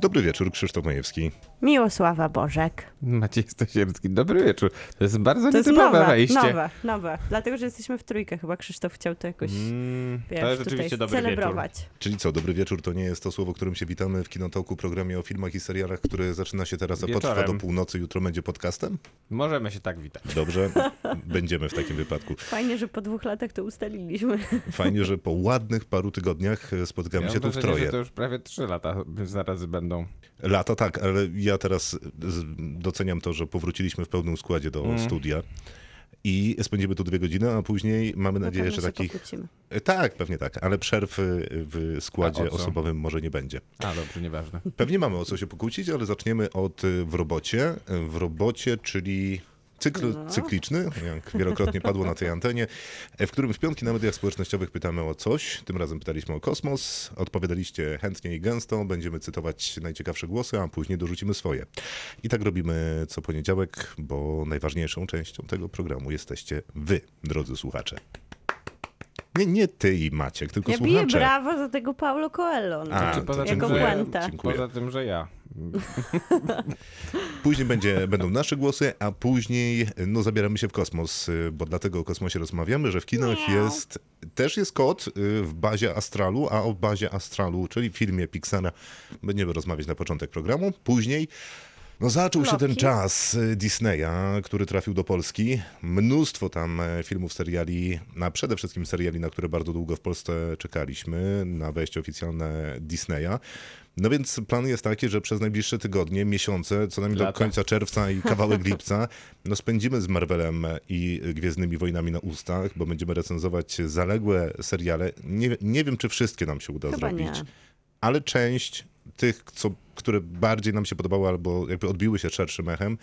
Dobry wieczór, Krzysztof Majewski. Miłosława Bożek. Maciej Stasierski, dobry wieczór. To jest bardzo To jest nietypowe nowe, wejście. nowe, nowe. Dlatego, że jesteśmy w trójkę. Chyba Krzysztof chciał to jakoś, Mm, wiesz, to jest tutaj rzeczywiście dobry celebrować. Czyli co, dobry wieczór to nie jest to słowo, którym się witamy w Kinotoku, programie o filmach i serialach, który zaczyna się teraz, a potrwa do północy, jutro będzie podcastem? Możemy się tak witać. Dobrze, będziemy w takim wypadku. Fajnie, że po dwóch latach to ustaliliśmy. Fajnie, że po ładnych paru tygodniach e, spotykamy Ja się tu w troje. że to już prawie trzy lata zaraz będą. Lata tak, ale ja teraz doceniam to, że powróciliśmy w pełnym składzie do Mm. studia. I spędzimy tu dwie godziny, a później mamy Na nadzieję, że takich. pokłócimy. E, Tak, pewnie tak, ale przerw w składzie osobowym może nie będzie. A, dobrze, nieważne. Pewnie mamy o co się pokłócić, ale zaczniemy od y, w robocie. Y, W robocie, czyli cykl No. cykliczny, jak wielokrotnie padło na tej antenie, w którym w piątki na mediach społecznościowych pytamy o coś. Tym razem pytaliśmy o kosmos. Odpowiadaliście chętnie i gęsto. Będziemy cytować najciekawsze głosy, a później dorzucimy swoje. I tak robimy co poniedziałek, bo najważniejszą częścią tego programu jesteście wy, drodzy słuchacze. Nie, nie ty i Maciek, tylko Ja biję słuchacze. brawo za tego Paulo Coelho. No. A, Znaczy, to poza tym, jako. Dziękuję. poza tym, że ja. Później będzie, będą nasze głosy, a później no, zabieramy się w kosmos, bo dlatego o kosmosie rozmawiamy, że w kinach Miau. jest, też jest kod y, w bazie Astralu, a o bazie Astralu, czyli filmie Pixara, będziemy rozmawiać na początek programu. Później no, zaczął się ten Loki. czas y, Disneya, który trafił do Polski. Mnóstwo tam e, filmów, seriali, a przede wszystkim seriali, na które bardzo długo w Polsce czekaliśmy, na wejście oficjalne Disneya. No więc plan jest taki, że przez najbliższe tygodnie, miesiące, co najmniej do Lata. końca czerwca i kawałek lipca, no spędzimy z Marvelem i Gwiezdnymi Wojnami na ustach, bo będziemy recenzować zaległe seriale. Nie, nie wiem, czy wszystkie nam się uda Chyba zrobić, nie. ale część tych, co, które bardziej nam się podobały albo jakby odbiły się szerszym echem,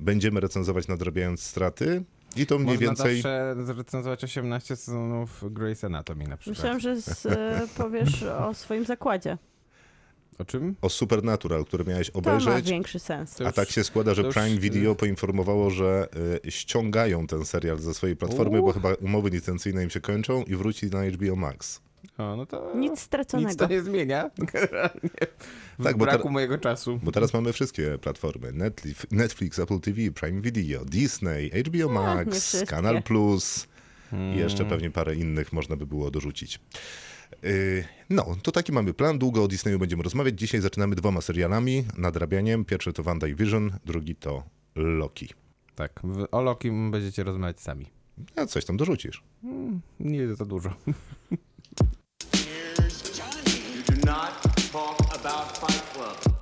będziemy recenzować nadrabiając straty i to mniej Można więcej... zawsze zrecenzować 18 sezonów Grey's Anatomy na przykład. Myślałam, że z, e, powiesz o swoim zakładzie. O czym? O Supernatural, które miałeś To ma obejrzeć. większy sens. A tak się składa, że już- Prime Video poinformowało, że y, ściągają ten serial ze swojej platformy, bo Uch. chyba umowy licencyjne im się kończą i wróci na HBO Max. O, no to... Nic straconego. Nic to nie zmienia. Generalnie. W Tak, bo braku mojego czasu. Bo teraz mamy wszystkie platformy. Netflix, Netflix, Apple TV, Prime Video, Disney, HBO nie Max, wszystkie. Kanal Plus i Hmm. jeszcze pewnie parę innych można by było dorzucić. Yy, No, to taki mamy plan. Długo o Disneyu będziemy rozmawiać. Dzisiaj zaczynamy dwoma serialami, nadrabianiem. Pierwszy to WandaVision, drugi to Loki. Tak, o Loki będziecie rozmawiać sami. A coś tam dorzucisz. Nie za dużo.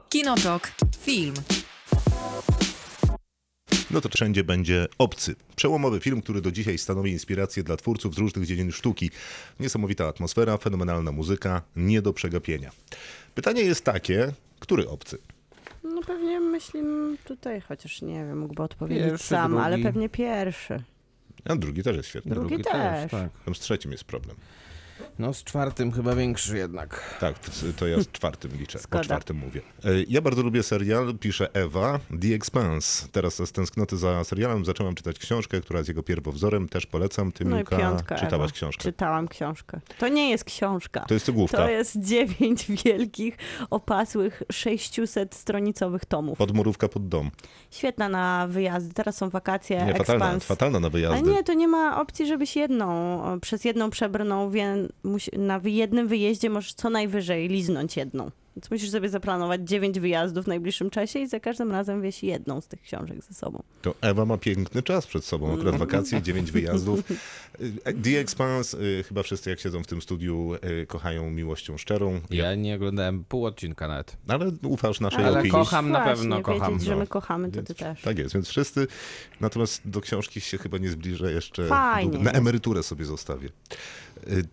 Kinotok. Film. No to wszędzie będzie Obcy. Przełomowy film, który do dzisiaj stanowi inspirację dla twórców z różnych dziedzin sztuki. Niesamowita atmosfera, fenomenalna muzyka, nie do przegapienia. Pytanie jest takie, który Obcy? No pewnie myślimy tutaj, chociaż nie wiem, mógłby odpowiedzieć Pierwszy, sam, ale drugi. pewnie pierwszy. A drugi też jest świetny. Drugi też. tak. Tam z trzecim jest problem. No z czwartym chyba większy jednak. Tak, to, to ja z czwartym liczę, o Zgoda. czwartym mówię. E, Ja bardzo lubię serial, pisze Ewa, The Expanse. Teraz z tęsknoty za serialem zacząłem czytać książkę, która jest jego pierwowzorem, też polecam. Ty, No i Miłka, piątka. czytałaś Ewa. książkę. Czytałam książkę. To nie jest książka. To jest cygłówka. To jest dziewięć wielkich, opasłych, 600-stronicowych tomów. Podmurówka pod dom. Świetna na wyjazdy. Teraz są wakacje, Nie, fatalna, fatalna na Ale wyjazdy. nie, to nie ma opcji, żebyś jedną, przez jedną przebrnął, musi, na jednym wyjeździe możesz co najwyżej liznąć jedną. Więc musisz sobie zaplanować dziewięć wyjazdów w najbliższym czasie i za każdym razem wieś jedną z tych książek ze sobą. To Ewa ma piękny czas przed sobą, akurat wakacje, dziewięć wyjazdów. Y, The Expanse, y, chyba wszyscy jak siedzą w tym studiu, y, kochają miłością szczerą, Ja nie oglądałem pół odcinka nawet. ale ufasz naszej Ale opinii. kocham, na Właśnie, pewno kocham, wiedzieć, że no. my kochamy, to Więc- ty też. Tak jest, więc wszyscy. Natomiast do książki się chyba nie zbliżę jeszcze. Fajnie. Na emeryturę sobie zostawię.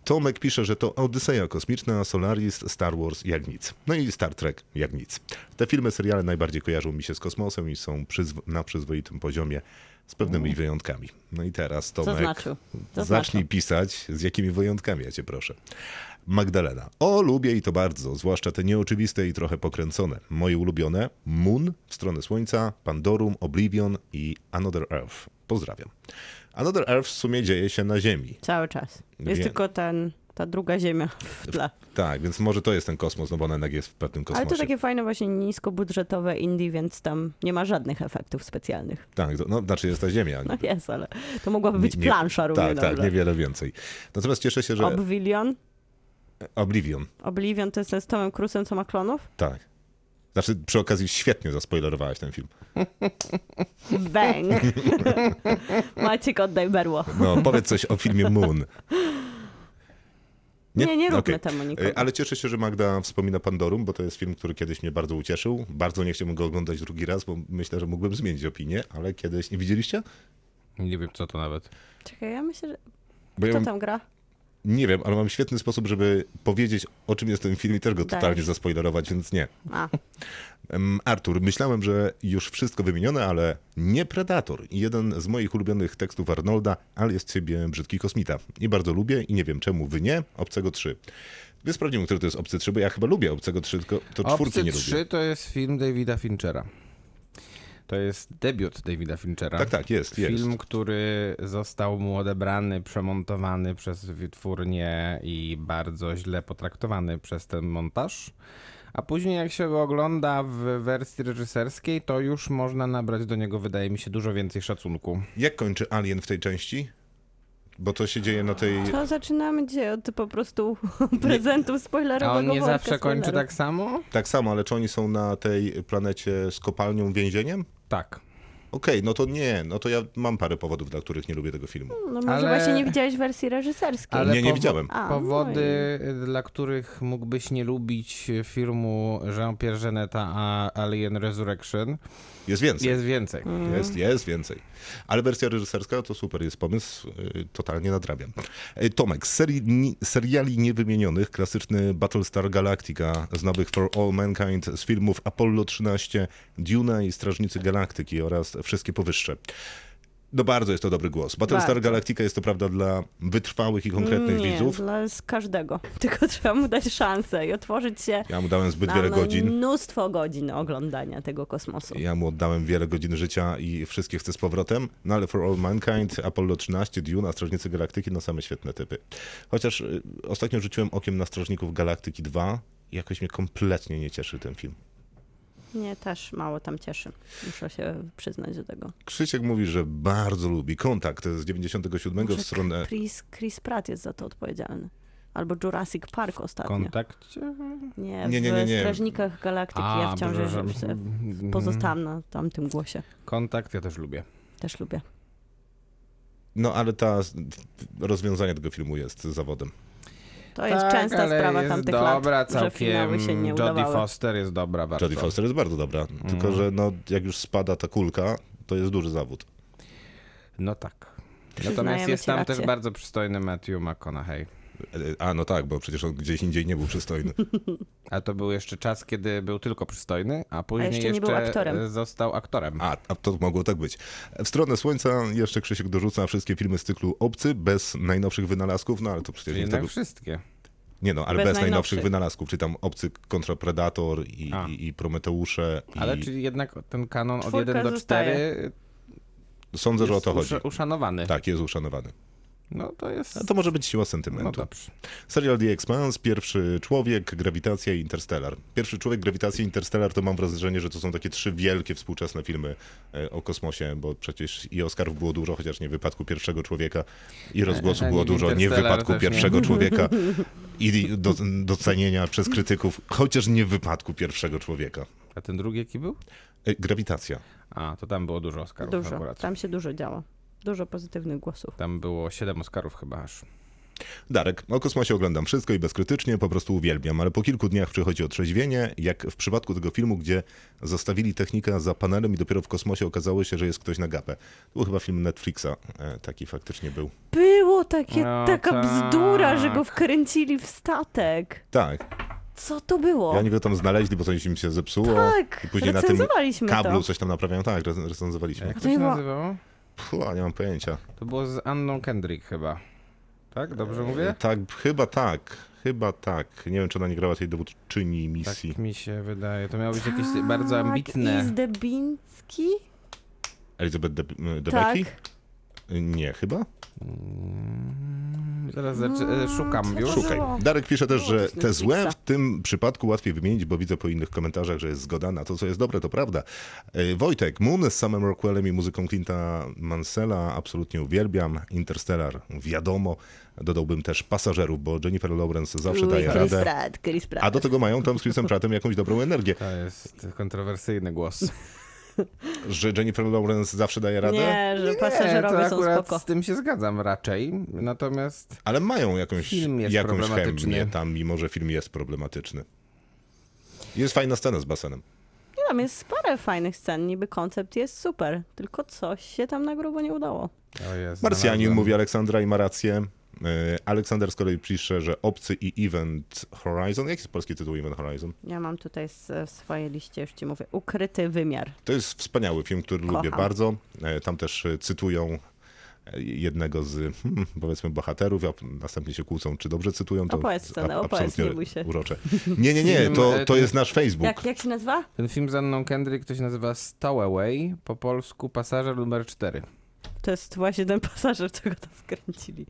Tomek pisze, że to Odyseja Kosmiczna, Solaris, Star Wars jak nic. No i Star Trek jak nic. Te filmy, seriale najbardziej kojarzą mi się z kosmosem i są przyzw- na przyzwoitym poziomie z pewnymi wyjątkami. No i teraz Tomek, Zaznaczył. zacznij Zaznaczył. pisać, z jakimi wyjątkami, ja cię proszę. Magdalena. O, lubię i to bardzo, zwłaszcza te nieoczywiste i trochę pokręcone. Moje ulubione Moon, W stronę Słońca, Pandorum, Oblivion i Another Earth. Pozdrawiam. Another Earth w sumie dzieje się na Ziemi. Cały czas. Jest Wie- tylko ten, ta druga ziemia w tle. Tak, więc może to jest ten kosmos, no bo ona jednak jest w pewnym kosmosie. Ale to takie fajne właśnie niskobudżetowe indie, więc tam nie ma żadnych efektów specjalnych. Tak, to- no znaczy jest ta Ziemia. No jest, ale to mogłaby być Nie- plansza równie Tak, tak, niewiele więcej. Natomiast cieszę się, że Oblivion. Oblivion, Oblivion to jest ten z Tomem Cruise'em, co ma klonów? tak. Znaczy, przy okazji świetnie zaspoilerowałaś ten film. Bang! Maciek, oddaj berło. No, powiedz coś o filmie Moon. Nie, nie róbmy Okej. temu nikogo. E, Ale cieszę się, że Magda wspomina Pandorum, bo to jest film, który kiedyś mnie bardzo ucieszył. Bardzo nie chciałbym go oglądać drugi raz, bo myślę, że mógłbym zmienić opinię, ale kiedyś... Nie widzieliście? Nie wiem, co to nawet. Czekaj, ja myślę, że... Kto tam gra? Nie wiem, ale mam świetny sposób, żeby powiedzieć, o czym jest ten film i też go Dajesz. totalnie zaspoilerować, więc nie. A, Artur, myślałem, że już wszystko wymienione, ale nie Predator. Jeden z moich ulubionych tekstów Arnolda, ale jest ciebie brzydki kosmita. I bardzo lubię i nie wiem czemu wy nie. Obcego 3. Wy sprawdzimy, który to jest Obcy 3, bo ja chyba lubię Obcego 3, tylko to czwórki Obcy nie 3 lubię. to jest film Davida Finchera. To jest debiut Davida Finchera. Tak, tak, jest, jest. Film, który został mu odebrany, przemontowany przez wytwórnię i bardzo źle potraktowany przez ten montaż. A później jak się go ogląda w wersji reżyserskiej, to już można nabrać do niego, wydaje mi się, dużo więcej szacunku. Jak kończy Alien w tej części? Bo to się dzieje na tej... to zaczynamy dzisiaj od po prostu prezentów A spoilerowego on nie zawsze kończy spoilerów. tak samo? Tak samo, ale czy oni są na tej planecie z kopalnią, więzieniem? Tak. Okej, no to nie, no to ja mam parę powodów, dla których nie lubię tego filmu. No może Ale- właśnie nie widziałeś wersji reżyserskiej. Ale Nie, nie widziałem. A, Powody, no dla których mógłbyś nie lubić filmu Jean-Pierre Geneta a Alien Resurrection, Jest więcej. jest więcej. Jest, jest więcej. Ale wersja reżyserska to super, jest pomysł, y, totalnie nadrabiam. Y, Tomek, z seriali niewymienionych, klasyczny Battlestar Galactica z nowych For All Mankind, z filmów Apollo 13, Duna i Strażnicy Galaktyki oraz wszystkie powyższe. No bardzo jest to dobry głos. Battlestar Bardzo. Galactica jest to prawda dla wytrwałych i konkretnych nie, widzów. dla z każdego. Tylko trzeba mu dać szansę i otworzyć się Ja mu dałem zbyt wiele godzin. mnóstwo godzin oglądania tego kosmosu. Ja mu oddałem wiele godzin życia i wszystkie chcę z powrotem. No ale For All Mankind, Apollo 13, Dune, a Strażnicy Galaktyki, no same świetne typy. Chociaż y, ostatnio rzuciłem okiem na Strażników Galaktyki 2 i jakoś mnie kompletnie nie cieszy ten film. Mnie też mało tam cieszy. Muszę się przyznać do tego. Krzysiek mówi, że bardzo lubi Kontakt z 97 w Może stronę... Chris, Chris Pratt jest za to odpowiedzialny. Albo Jurassic Park ostatnio. kontakcie? Nie, Nie, nie, nie, nie. w Strażnikach Galaktyki ja wciąż że- że- pozostałam na tamtym głosie. Kontakt ja też lubię. Też lubię. No ale ta rozwiązanie tego filmu jest zawodem. To jest tak, częsta ale sprawa jest tamtych dobra, lat, że całkiem. finały się nie Jodie udawały. Foster jest dobra bardzo. Jodie Foster jest bardzo dobra, tylko że no, jak już spada ta kulka, to jest duży zawód. No tak. Natomiast jest tam rację. też bardzo przystojny Matthew McConaughey. A no tak, bo przecież on gdzieś indziej nie był przystojny. A to był jeszcze czas, kiedy był tylko przystojny, a później jeszcze nie był aktorem. został aktorem. A, a to mogło tak być. W stronę Słońca jeszcze Krzysiek dorzuca wszystkie filmy z cyklu Obcy, bez najnowszych wynalazków, no ale to przecież nie Jednak tego... wszystkie. Nie no, ale Bez bez, najnowszych najnowszych. wynalazków, czy tam Obcy kontra Predator i, A. i, i Prometeusze. Ale i... czyli jednak ten kanon od Czwórka 1 do zostaje. 4 Sądzę, że o jest to chodzi. usza- uszanowany. Tak, jest uszanowany. No to jest... A to może być siła No sentymentu. dobrze. Serial The Expanse, Pierwszy Człowiek, Grawitacja i Interstellar. Pierwszy Człowiek, Grawitacja i Interstellar to mam wrażenie, że to są takie trzy wielkie współczesne filmy e, o kosmosie, bo przecież i Oscarów było dużo, chociaż nie w wypadku Pierwszego Człowieka i rozgłosu a było dużo, nie w wypadku też nie. Pierwszego Człowieka i do, docenienia przez krytyków, chociaż nie w wypadku Pierwszego Człowieka. A ten drugi jaki był? E, Grawitacja. A, to tam było dużo Oscarów Dużo. akurat. Tam się dużo działo. Dużo pozytywnych głosów. Tam było 7 Oscarów chyba aż. Darek, o kosmosie oglądam wszystko i bezkrytycznie, po prostu uwielbiam, ale po kilku dniach przychodzi otrzeźwienie, jak w przypadku tego filmu, gdzie zostawili technika za panelem i dopiero w kosmosie okazało się, że jest ktoś na gapę. To był chyba film Netflixa, e, taki faktycznie był. Było takie, No taka tak. bzdura, że go wkręcili w statek. Tak, Co to było? i oni go tam znaleźli, bo coś im się zepsuło Tak, i później na tym kablu to. coś tam naprawiają, tak, rec- recenzowaliśmy. Jak to nie się nazywało? Puh, a nie mam pojęcia. To było z Anną Kendrick chyba. Tak? Dobrze mówię? Tak, chyba tak, chyba tak. Nie wiem, czy ona nie grała tej dowódczyni misji. Tak mi się wydaje. To miało być jakieś bardzo Tak, ambitne. I Zdebiński? Elizabeth De- Tak. Nie, chyba? Zaraz zaczy- e, szukam już. Szukaj. Darek pisze też, Było że te złe w tym przypadku łatwiej wymienić, bo widzę po innych komentarzach, że jest zgoda na to, co jest dobre, to prawda. E, Wojtek, Moon z samym Rockwellem i muzyką Clint'a Mansella absolutnie uwielbiam. Interstellar, wiadomo. Dodałbym też Pasażerów, bo Jennifer Lawrence zawsze Uj, daje Chris radę. Pratt, Chris Pratt. A do tego mają tam z Chrisem Prattem jakąś dobrą energię. To jest kontrowersyjny głos. Że Jennifer Lawrence zawsze daje radę, Nie, że Nie, to pasażerowie są akurat spoko. z tym się zgadzam raczej. Natomiast ale mają jakąś, Film jest jakąś chemię tam, mimo że film jest problematyczny. Jest fajna scena z basenem. Nie, Tam jest parę fajnych scen, niby koncept jest super, tylko coś się tam na grubo nie udało. jest. Marsjanin mówi Aleksandra i ma rację. E, Aleksander z kolei pisze, że Obcy i Event Horizon. Jaki jest polski tytuł Event Horizon? Ja mam tutaj s- w swojej liście, już ci mówię, ukryty wymiar. To jest wspaniały film, który Kocham. lubię bardzo. E, Tam też e, cytują e, jednego z, hmm, powiedzmy, bohaterów, a następnie się kłócą, czy dobrze cytują. To Opowiedz scenę, ab- opowiedz, absolutnie nie bój się. Urocze. Nie, nie, nie, to, e, to jest nasz Facebook. Jak, jak się nazywa? Ten film z Anną Kendrick to się nazywa Stowaway, po polsku Pasażer numer 4. To jest właśnie ten pasażer, co go tam wkręcili.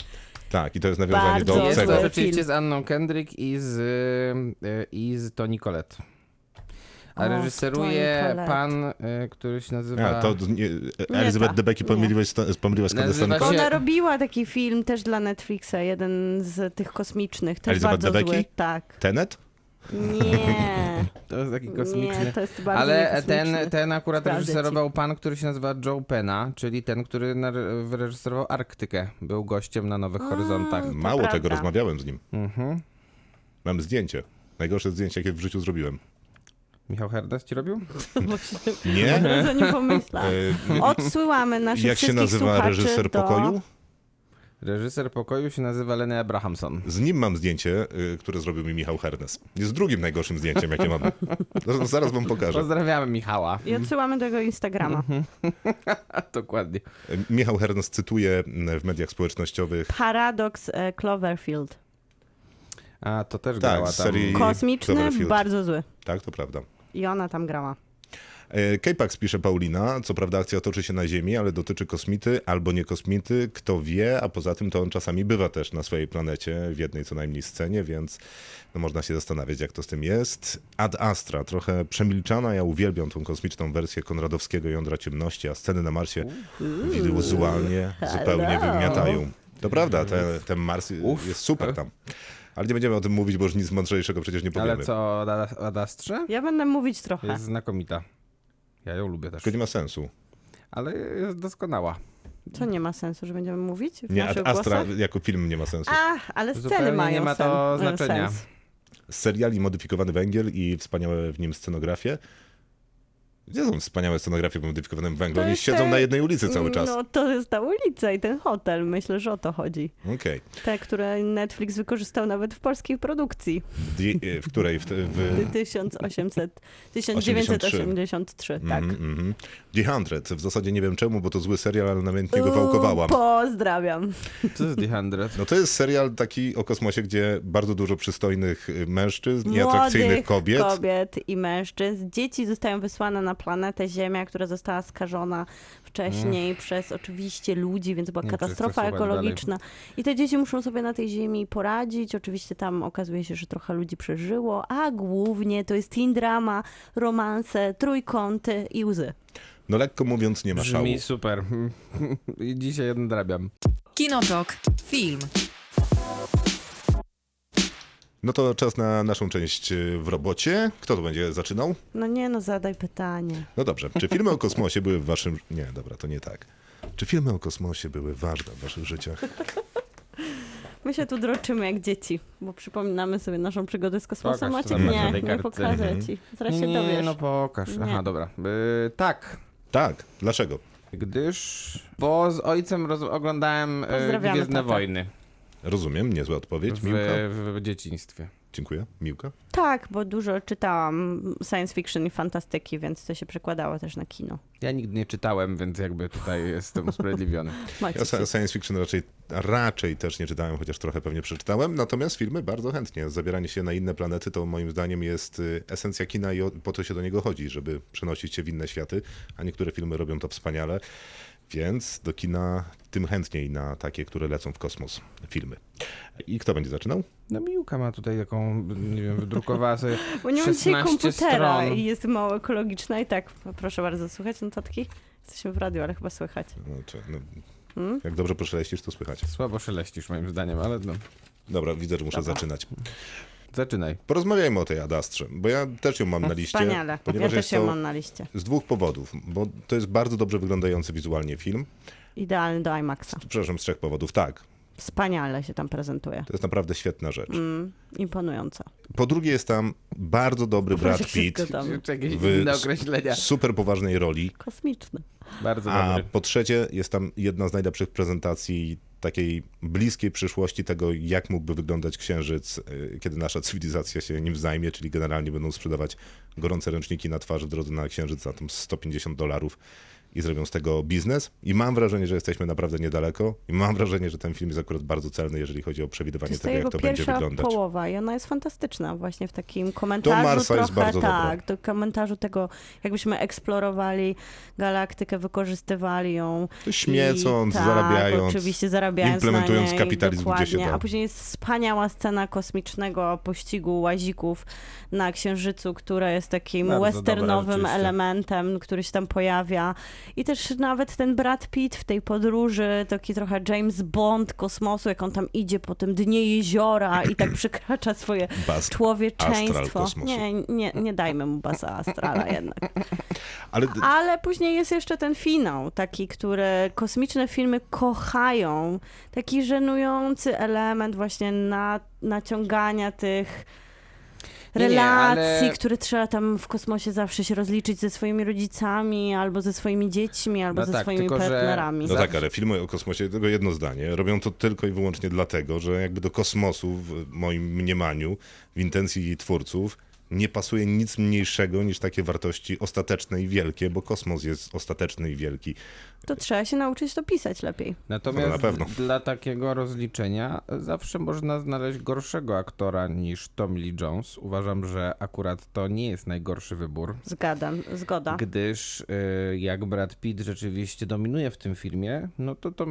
Tak, i to jest nawiązanie Bardzo do Jest obcego. to zły rzeczywiście z Anną Kendrick i z, y, i z Toni Collette. A O, reżyseruje Collette. pan, y, który się nazywa... A, to nie, Elizabeth. Debicki Nie. pomyliłeś z, Condescending się- Ona robiła taki film też dla Netflixa, jeden z tych kosmicznych, też Elizabeth bardzo Debicki? zły. Tak. Tenet? Nie, To jest taki kosmiczny. nie, to jest bardzo Ale ten, ten akurat Sprawdzę ci. reżyserował pan, który się nazywa Joe Penna, czyli ten, który wyreżyserował Arktykę. Był gościem na Nowych Horyzontach. To Mało prawda. tego, rozmawiałem z nim. Mhm. Mam zdjęcie. Najgorsze zdjęcie, jakie w życiu zrobiłem. Michał Herdes ci robił? Nie? Nie. E, Odsyłamy naszych Jak się nazywa reżyser do... pokoju? Reżyser pokoju się nazywa Lenny Abrahamson. Z nim mam zdjęcie, y, które zrobił mi Michał Hernes. Jest drugim najgorszym zdjęciem, jakie mam. Zaraz wam pokażę. Pozdrawiamy Michała. I odsyłamy do jego Instagrama. Dokładnie. Michał Hernes cytuje y, w mediach społecznościowych. Paradox e, Cloverfield. A, to też Tak, grała tam. serii- Kosmiczny, Cloverfield. bardzo zły. Tak, to prawda. I ona tam grała. E, K-Pax pisze Paulina, co prawda akcja toczy się na Ziemi, ale dotyczy kosmity albo nie kosmity, kto wie, a poza tym to on czasami bywa też na swojej planecie, w jednej co najmniej scenie, więc no, można się zastanawiać, jak to z tym jest. Ad Astra, trochę przemilczana, ja uwielbiam tą kosmiczną wersję konradowskiego Jądra Ciemności, a sceny na Marsie wizualnie zupełnie Hello. wymiatają. To prawda, te, ten Mars Uf. jest super tam. Ale nie będziemy o tym mówić, bo już nic mądrzejszego przecież nie powiemy. Ale co, o Ad- Ad Astrze? Ja będę mówić trochę. Jest znakomita. Ja ją lubię też. Tylko nie ma sensu. Ale jest doskonała. Co nie ma sensu, że będziemy mówić w Nie, naszych Astra głosach? jako film nie ma sensu. Ach, ale sceny Zupełnie mają nie ma to sen, znaczenia. Sens. z seriali Modyfikowany Węgiel i wspaniałe w nim scenografie. Gdzie są wspaniałe scenografie w modyfikowanym węglu? To Oni siedzą te- na jednej ulicy cały czas. No to jest ta ulica i ten hotel, myślę, że o to chodzi. Okej. Te, które Netflix wykorzystał nawet w polskiej produkcji. Okay. W której? W, w... 1800, 1983, tak. Mhm, mhm. The Hundred. W zasadzie nie wiem czemu, bo to zły serial, ale namiętnie go wałkowałam. Pozdrawiam. Co jest The Hundred? No to jest serial taki o kosmosie, gdzie bardzo dużo przystojnych y, mężczyzn i atrakcyjnych kobiet. kobiet i mężczyzn. Dzieci zostają wysłane na planetę Ziemia, która została skażona wcześniej przez oczywiście ludzi, więc była Nie, katastrofa ekologiczna. I te dzieci muszą sobie na tej Ziemi poradzić. Oczywiście tam okazuje się, że trochę ludzi przeżyło, a głównie to jest teen drama, romanse, trójkąty i łzy. No lekko mówiąc nie ma szału. Brzmi super. I dzisiaj nadrabiam. Kinotok. Film. No to czas na naszą część y, w robocie. Kto to będzie zaczynał? No nie no, zadaj pytanie. No dobrze. Czy filmy o kosmosie były w waszym... Nie, dobra, to nie tak. Czy filmy o kosmosie były ważne w waszych życiach? My się tu droczymy jak dzieci, bo przypominamy sobie naszą przygodę z kosmosem. Pokaż, Maciek, nie, nie kartce. pokażę Mhm. ci. Zaraz się nie, dowiesz. no pokaż. Aha, Nie. dobra. Y, tak. Tak. Dlaczego? Gdyż... Bo z ojcem roz- oglądałem Pozdrawiamy Gwiezdne. Wojny Rozumiem, niezła odpowiedź. w, Miłka? w, w dzieciństwie. Dziękuję. Miłka? Tak, bo dużo czytałam science fiction i fantastyki, więc to się przekładało też na kino. Ja nigdy nie czytałem, więc jakby tutaj jestem usprawiedliwiony. Macie Ja sci- science fiction raczej, raczej też nie czytałem, chociaż trochę pewnie przeczytałem. Natomiast filmy bardzo chętnie. Zabieranie się na inne planety to moim zdaniem jest y, esencja kina i po to się do niego chodzi, żeby przenosić się w inne światy, a niektóre filmy robią to wspaniale. Więc do kina tym chętniej na takie, które lecą w kosmos filmy. I kto będzie zaczynał? No Miłka ma tutaj taką, nie wiem, wydrukowała sobie Bo nie mam dzisiaj 16 komputera stron. i jest mało ekologiczna i tak, proszę bardzo, słychać notatki? Jesteśmy w radiu, ale chyba słychać. No, czy, no, Hmm? jak dobrze poszeleścisz, to słychać. Słabo szeleścisz moim zdaniem, ale no, Dobra, widzę, że muszę Dobra. zaczynać. Zaczynaj. Porozmawiajmy o tej Adastrze, bo ja też ją mam na liście. Wspaniale. Ja Ponieważ też jest ją mam na liście. z dwóch powodów, bo to jest bardzo dobrze wyglądający wizualnie film. Idealny do IMAXa. Przepraszam, z trzech powodów. Tak, Wspaniale się tam prezentuje. to jest naprawdę świetna rzecz. Mm, imponująca. Po drugie jest tam bardzo dobry Proszę Brad Pitt w super poważnej roli. Kosmiczny. Bardzo A dobry. po trzecie jest tam jedna z najlepszych prezentacji takiej bliskiej przyszłości tego, jak mógłby wyglądać księżyc, y, kiedy nasza cywilizacja się nim zajmie, czyli generalnie będą sprzedawać gorące ręczniki na twarz w drodze na księżyc za tam 150 dolarów i zrobią z tego biznes. I mam wrażenie, że jesteśmy naprawdę niedaleko i mam wrażenie, że ten film jest akurat bardzo celny, jeżeli chodzi o To przewidywanie to tego, jak to będzie pierwsza wyglądać. połowa i ona jest fantastyczna właśnie w takim komentarzu Marsa trochę, jest bardzo dobra. tak, do komentarzu tego, jakbyśmy eksplorowali galaktykę, wykorzystywali ją. To śmiecąc, I, tak, zarabiając, oczywiście zarabiając implementując na niej, kapitalizm, gdzie się da. A później jest wspaniała scena kosmicznego pościgu łazików na Księżycu, która jest takim Bardzo westernowym dobra, elementem, który się tam pojawia. I też nawet ten Brad Pitt w tej podróży, taki trochę James Bond kosmosu, jak on tam idzie po tym dnie jeziora i tak przekracza swoje Astral człowieczeństwo. Nie, nie, nie dajmy mu Baza Astrala jednak. Ale Ale później jest jeszcze ten finał, taki, który kosmiczne filmy kochają. Taki żenujący element właśnie na, naciągania tych Nie, nie, relacji, ale- które trzeba tam w kosmosie zawsze się rozliczyć ze swoimi rodzicami, albo ze swoimi dziećmi, albo No ze tak, swoimi tylko że- partnerami. No Zawsze. tak, ale filmy o kosmosie, tylko jedno zdanie, robią to tylko i wyłącznie dlatego, że jakby do kosmosu, w moim mniemaniu, w intencji twórców, nie pasuje nic mniejszego niż takie wartości ostateczne i wielkie, bo kosmos jest ostateczny i wielki. To trzeba się nauczyć to pisać lepiej. Natomiast No, na pewno. dla takiego rozliczenia zawsze można znaleźć gorszego aktora niż Tommy Lee Jones. Uważam, że akurat to nie jest najgorszy wybór. Zgadam, zgoda. Gdyż y, jak Brad Pitt rzeczywiście dominuje w tym filmie, no to, to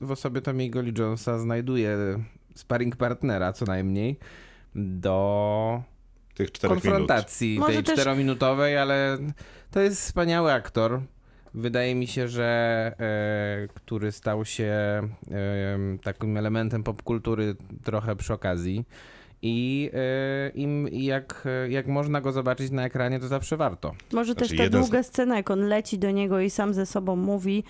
w, osobie Tommy'ego Lee Jonesa znajduje sparring partnera co najmniej do Tych czterech minut. konfrontacji Może tej też- czterominutowej, ale to jest wspaniały aktor. Wydaje mi się, że e, który stał się e, takim elementem popkultury trochę przy okazji. I e, im, jak, jak można go zobaczyć na ekranie, to zawsze warto. Może Znaczy, też ta jeden z- długa scena, jak on leci do niego i sam ze sobą mówi,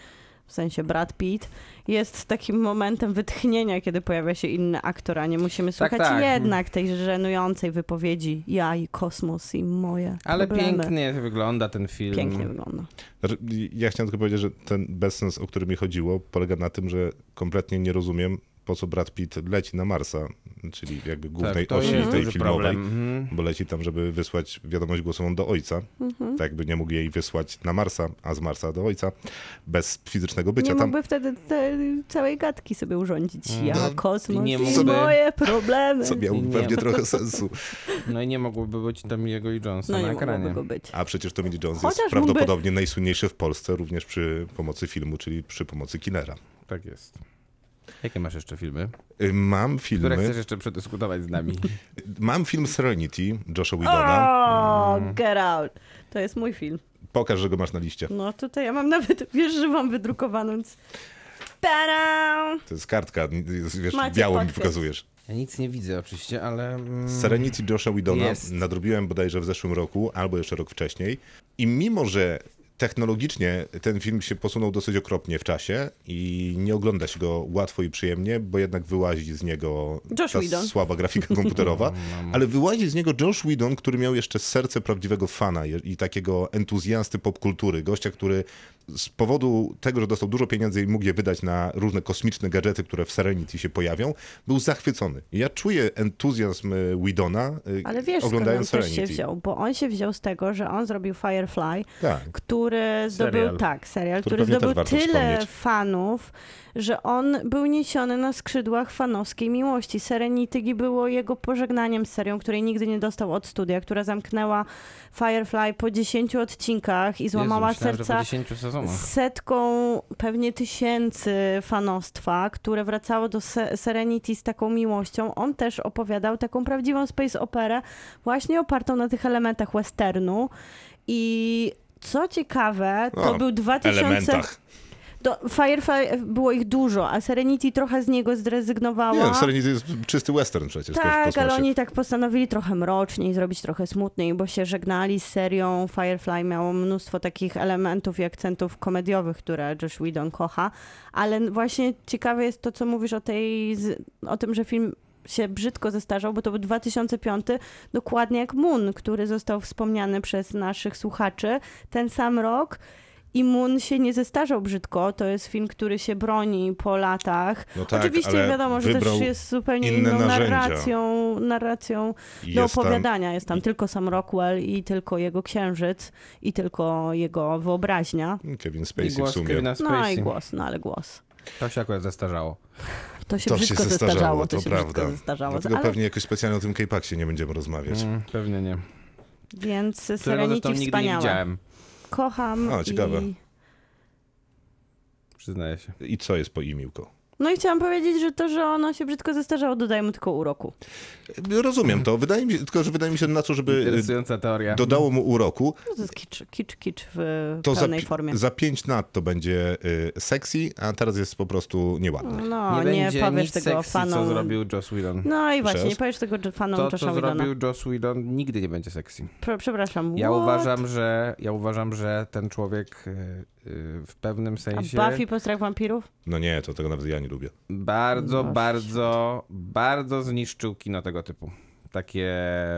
w sensie Brad Pitt, jest takim momentem wytchnienia, kiedy pojawia się inny aktor, a nie musimy Tak, słuchać tak. jednak tej żenującej wypowiedzi ja i kosmos i moje Ale problemy. pięknie wygląda ten film. Pięknie wygląda. Znaczy, ja chciałem tylko powiedzieć, że ten bezsens, o który mi chodziło, polega na tym, że kompletnie nie rozumiem, po co Brad Pitt leci na Marsa, czyli jakby głównej tak, osi tej filmowej. problem. Mhm. bo leci tam, żeby wysłać wiadomość głosową do ojca. Mhm. Tak jakby nie mógł jej wysłać na Marsa, a z Marsa do ojca, bez fizycznego bycia Nie tam. mógłby wtedy te, całej gadki sobie urządzić. Ja, No, kosmos i nie i mógłby- moje problemy. Co miało Nie. pewnie trochę sensu. No i nie mogłoby być Tommy'ego Lee Jonesa No na nie ekranie. mogłoby go być. A przecież Tommy Lee Jones Chociaż jest mógłby- prawdopodobnie najsłynniejszy w Polsce, również przy pomocy filmu, czyli przy pomocy Kinera. Tak jest. Jakie masz jeszcze filmy? Y, Mam Które filmy, chcesz jeszcze przedyskutować z nami? mam film Serenity Josha Whedona. O, Mm. get out. To jest mój film. Pokaż, że go masz na liście. No tutaj ja mam nawet, wiesz, że mam wydrukowaną. Tada! To jest kartka, wiesz, Macie białą mi pokazujesz. Ja nic nie widzę oczywiście, ale... mm, Serenity Josha Jest. nadrobiłem bodajże w zeszłym roku, albo jeszcze rok wcześniej. I mimo, że technologicznie ten film się posunął dosyć okropnie w czasie i nie ogląda się go łatwo i przyjemnie, bo jednak wyłazi z niego Josh ta Whedon. słaba grafika komputerowa, ale wyłazi z niego Josh Whedon, który miał jeszcze serce prawdziwego fana i i takiego entuzjasty popkultury, gościa, który z powodu tego, że dostał dużo pieniędzy i mógł je wydać na różne kosmiczne gadżety, które w Serenity się pojawią, był zachwycony. Ja czuję entuzjazm y, Whedona, y, Ale wiesz, skąd on oglądając też się Serenity. wziął, bo on się wziął z tego, że on zrobił Firefly, Tak. który zdobył, Serial. tak, serial, Który który, zdobył tyle wspomnieć. fanów, że on był niesiony na skrzydłach fanowskiej miłości. Serenity było jego pożegnaniem z serią, której nigdy nie dostał od studia, która zamknęła Firefly po 10 odcinkach i złamała Jezu, serca po 10 sezonach wiadomo. setką pewnie tysięcy fanostwa, które wracało do Se- Serenity z taką miłością. On też opowiadał taką prawdziwą space operę, właśnie opartą na tych elementach westernu. I co ciekawe, to O, był 2000... Elementach. Do, Firefly było ich dużo, a Serenity trochę z niego zrezygnowała. Nie, Serenity jest czysty western przecież Tak, ale oni tak postanowili trochę mroczniej, zrobić trochę smutniej, bo się żegnali z serią. Firefly miało mnóstwo takich elementów i akcentów komediowych, które Josh Whedon kocha, ale właśnie ciekawe jest to, co mówisz o, tej, o tym, że film się brzydko zestarzał, bo to był 2005, dokładnie jak Moon, który został wspomniany przez naszych słuchaczy. Ten sam rok i Moon się nie zestarzał brzydko. To jest film, który się broni po latach. No tak, Oczywiście ale wiadomo, że też jest zupełnie inną narzędzia. narracją, narracją i do tam- opowiadania. Jest tam tylko sam Rockwell i tylko jego księżyc i tylko jego wyobraźnia. Kevin I Spacey w głos sumie. Kevina No i Spacey. głos, no ale głos. To się akurat zestarzało. To się To się brzydko zestarzało, zestarzało, to, to się prawda. zestarzało. Dlatego Ale, pewnie jakoś specjalnie o tym K-Paxie nie będziemy rozmawiać. Mm, pewnie nie. Więc Serenity nigdy nie widziałem. Kocham O, ciekawe. i... Przyznaję się. I co jest po imiłko? No i chciałam powiedzieć, że to, że ono się brzydko zestarzało, dodaje mu tylko uroku. Rozumiem to, wydaje mi się, tylko że wydaje mi się na to, żeby Interesująca teoria. y, dodało mu uroku, No to jest kicz, kicz, kicz w to za, pełnej pi- formie. za 5 lat to będzie y, sexy, a teraz jest po prostu nieładny. No, nie, nie, będzie powiesz tego sexy, fanom. co zrobił Joss Whedon. No i właśnie, Przez? nie powiesz tego fanom To, Josha co Whedona. zrobił Joss Whedon, nigdy nie będzie sexy. Prze- Przepraszam, Ja what? uważam, że ja uważam, że ten człowiek y, w pewnym A sensie Buffy po strach wampirów? No nie, to tego nawet ja nie lubię. bardzo, Boże. bardzo, bardzo zniszczył kino tego typu. Takie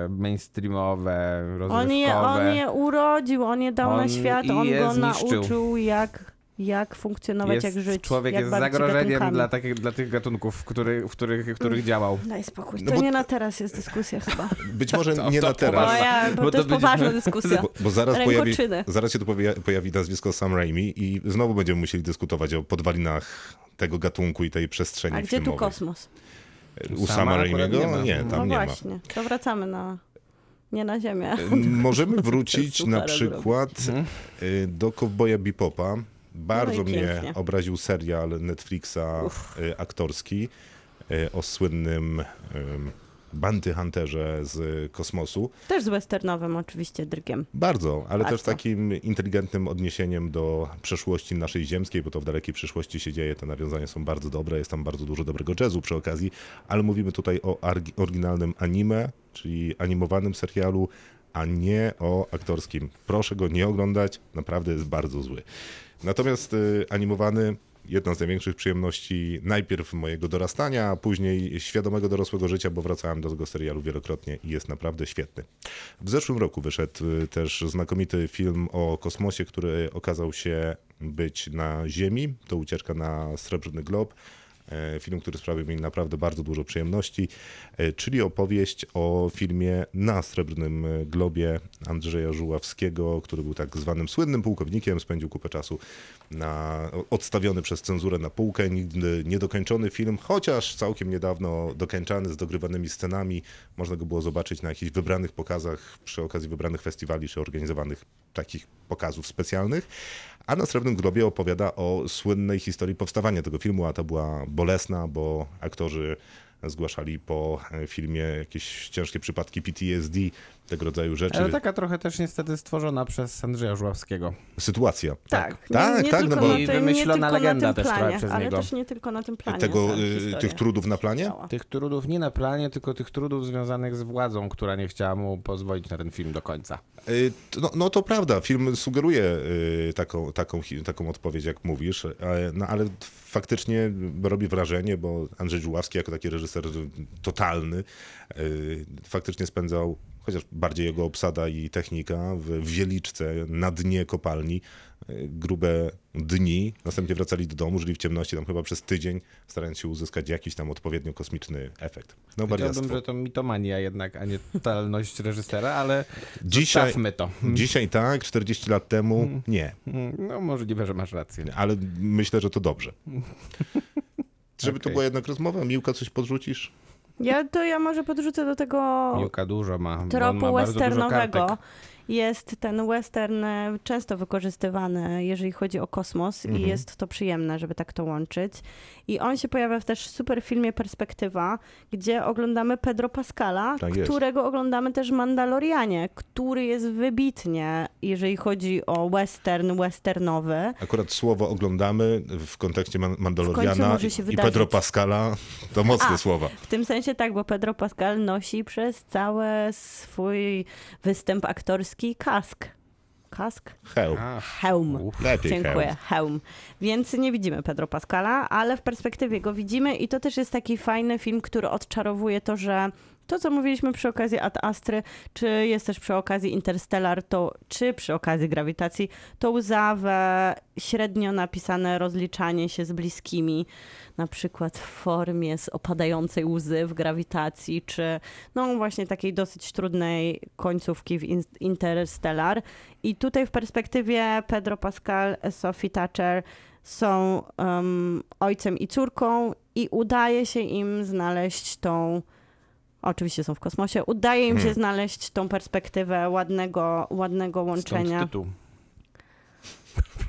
mainstreamowe, rozrywkowe. On je, on je urodził, on je dał na On świat, i on go zniszczył. nauczył, jak, jak funkcjonować, jest, jak żyć. Człowiek jak jest zagrożeniem dla, takich, dla tych gatunków, w których, w których, w których działał. Daj spokój, No to bo- nie na teraz jest dyskusja chyba. Być może To- nie to na teraz. Bo, ja, bo, Bo to, jest będzie- poważna dyskusja. Bo, bo zaraz, pojawi, zaraz się tu pojawi, pojawi nazwisko Sam Raimi i znowu będziemy musieli dyskutować o podwalinach tego gatunku i tej przestrzeni A gdzie tu filmowej. kosmos? U Sama Raimiego? nie. Nie, No tam nie ma. właśnie, to wracamy na... Nie na ziemię. Możemy wrócić na przykład y, do Kowboja Bipopa. Bardzo No mnie pięknie. obraził serial Netflixa y, aktorski y, o słynnym y, Bounty Hunterze z kosmosu. Też z westernowym oczywiście drgiem. Bardzo, ale też Bardzo. takim inteligentnym odniesieniem do przeszłości naszej ziemskiej, bo to w dalekiej przyszłości się dzieje. Te nawiązania są bardzo dobre, jest tam bardzo dużo dobrego jazzu przy okazji, ale mówimy tutaj o oryginalnym anime, czyli animowanym serialu, a nie o aktorskim. Proszę go nie oglądać, naprawdę jest bardzo zły. Natomiast y, animowany jedna z największych przyjemności najpierw mojego dorastania, a później świadomego dorosłego życia, bo wracałem do tego serialu wielokrotnie i jest naprawdę świetny. W zeszłym roku wyszedł y, też znakomity film o kosmosie, który okazał się być na Ziemi. To ucieczka na Srebrny Glob. E, Film, który sprawił mi naprawdę bardzo dużo przyjemności, e, czyli opowieść o filmie na Srebrnym Globie Andrzeja Żuławskiego, który był tak zwanym słynnym pułkownikiem, spędził kupę czasu na, odstawiony przez cenzurę na półkę, nigdy niedokończony film, chociaż całkiem niedawno dokończany z dogrywanymi scenami. Można go było zobaczyć na jakichś wybranych pokazach przy okazji wybranych festiwali czy organizowanych takich pokazów specjalnych. A na Srebrnym Globie opowiada o słynnej historii powstawania tego filmu, a to była bolesna, bo aktorzy zgłaszali po filmie jakieś ciężkie przypadki PTSD, tego rodzaju rzeczy. Ale taka trochę też niestety stworzona przez Andrzeja Żuławskiego. Sytuacja. Tak, tak, nie, nie tak, tylko no bo- na I tym, wymyślona nie tylko legenda też trochę planie, przez ale niego. też nie tylko na tym planie. Tego, y, tych trudów na planie? Tych trudów nie na planie, tylko tych trudów związanych z władzą, która nie chciała mu pozwolić na ten film do końca. Y, No, no to prawda, film sugeruje y, taką, taką, taką odpowiedź, jak mówisz, no ale faktycznie robi wrażenie, bo Andrzej Żuławski jako taki reżyser totalny faktycznie spędzał, chociaż bardziej jego obsada i technika, w Wieliczce na dnie kopalni y, grube dni, następnie wracali do domu, żyli w ciemności tam chyba przez tydzień, starając się uzyskać jakiś tam odpowiednio kosmiczny efekt. No Powiedziałbym, że to mitomania jednak, a nie totalność reżysera, ale Dzisiaj, to. dzisiaj tak, 40 lat temu nie. No możliwe, że masz rację. ale myślę, że to dobrze. Żeby to Okej. była jednak rozmowa, Miłka, coś podrzucisz? Ja to ja może podrzucę do tego Miłka dużo ma. tropu ma westernowego. jest ten western e, często wykorzystywany, jeżeli chodzi o kosmos Mhm. i jest to przyjemne, żeby tak to łączyć. I on się pojawia w też super filmie Perspektywa, gdzie oglądamy Pedro Pascala, Tak jest. którego oglądamy też w Mandalorianie, który jest wybitnie, jeżeli chodzi o western, westernowy. Akurat słowo oglądamy w kontekście W Mandaloriana się i. Pedro Pascala to mocne A. słowa. W tym sensie tak, bo Pedro Pascal nosi przez cały swój występ aktorski kask. Kask? Hełm. A, Hełm. Uf. Lepiej Dziękuję, hełm. hełm. Więc nie widzimy Pedro Pascala, ale w perspektywie go widzimy i to też jest taki fajny film, który odczarowuje to, że to, co mówiliśmy przy okazji Ad Astry, czy jest też przy okazji Interstellar, to, czy przy okazji grawitacji, to łzawe, średnio napisane rozliczanie się z bliskimi, na przykład w formie z opadającej łzy w grawitacji, czy no właśnie takiej dosyć trudnej końcówki w In- Interstellar. I tutaj w perspektywie Pedro Pascal, Sophie Thatcher są um, ojcem i córką i udaje się im znaleźć tą Oczywiście są w kosmosie. Udaje im się Hmm. znaleźć tą perspektywę ładnego, ładnego Stąd łączenia. tytuł.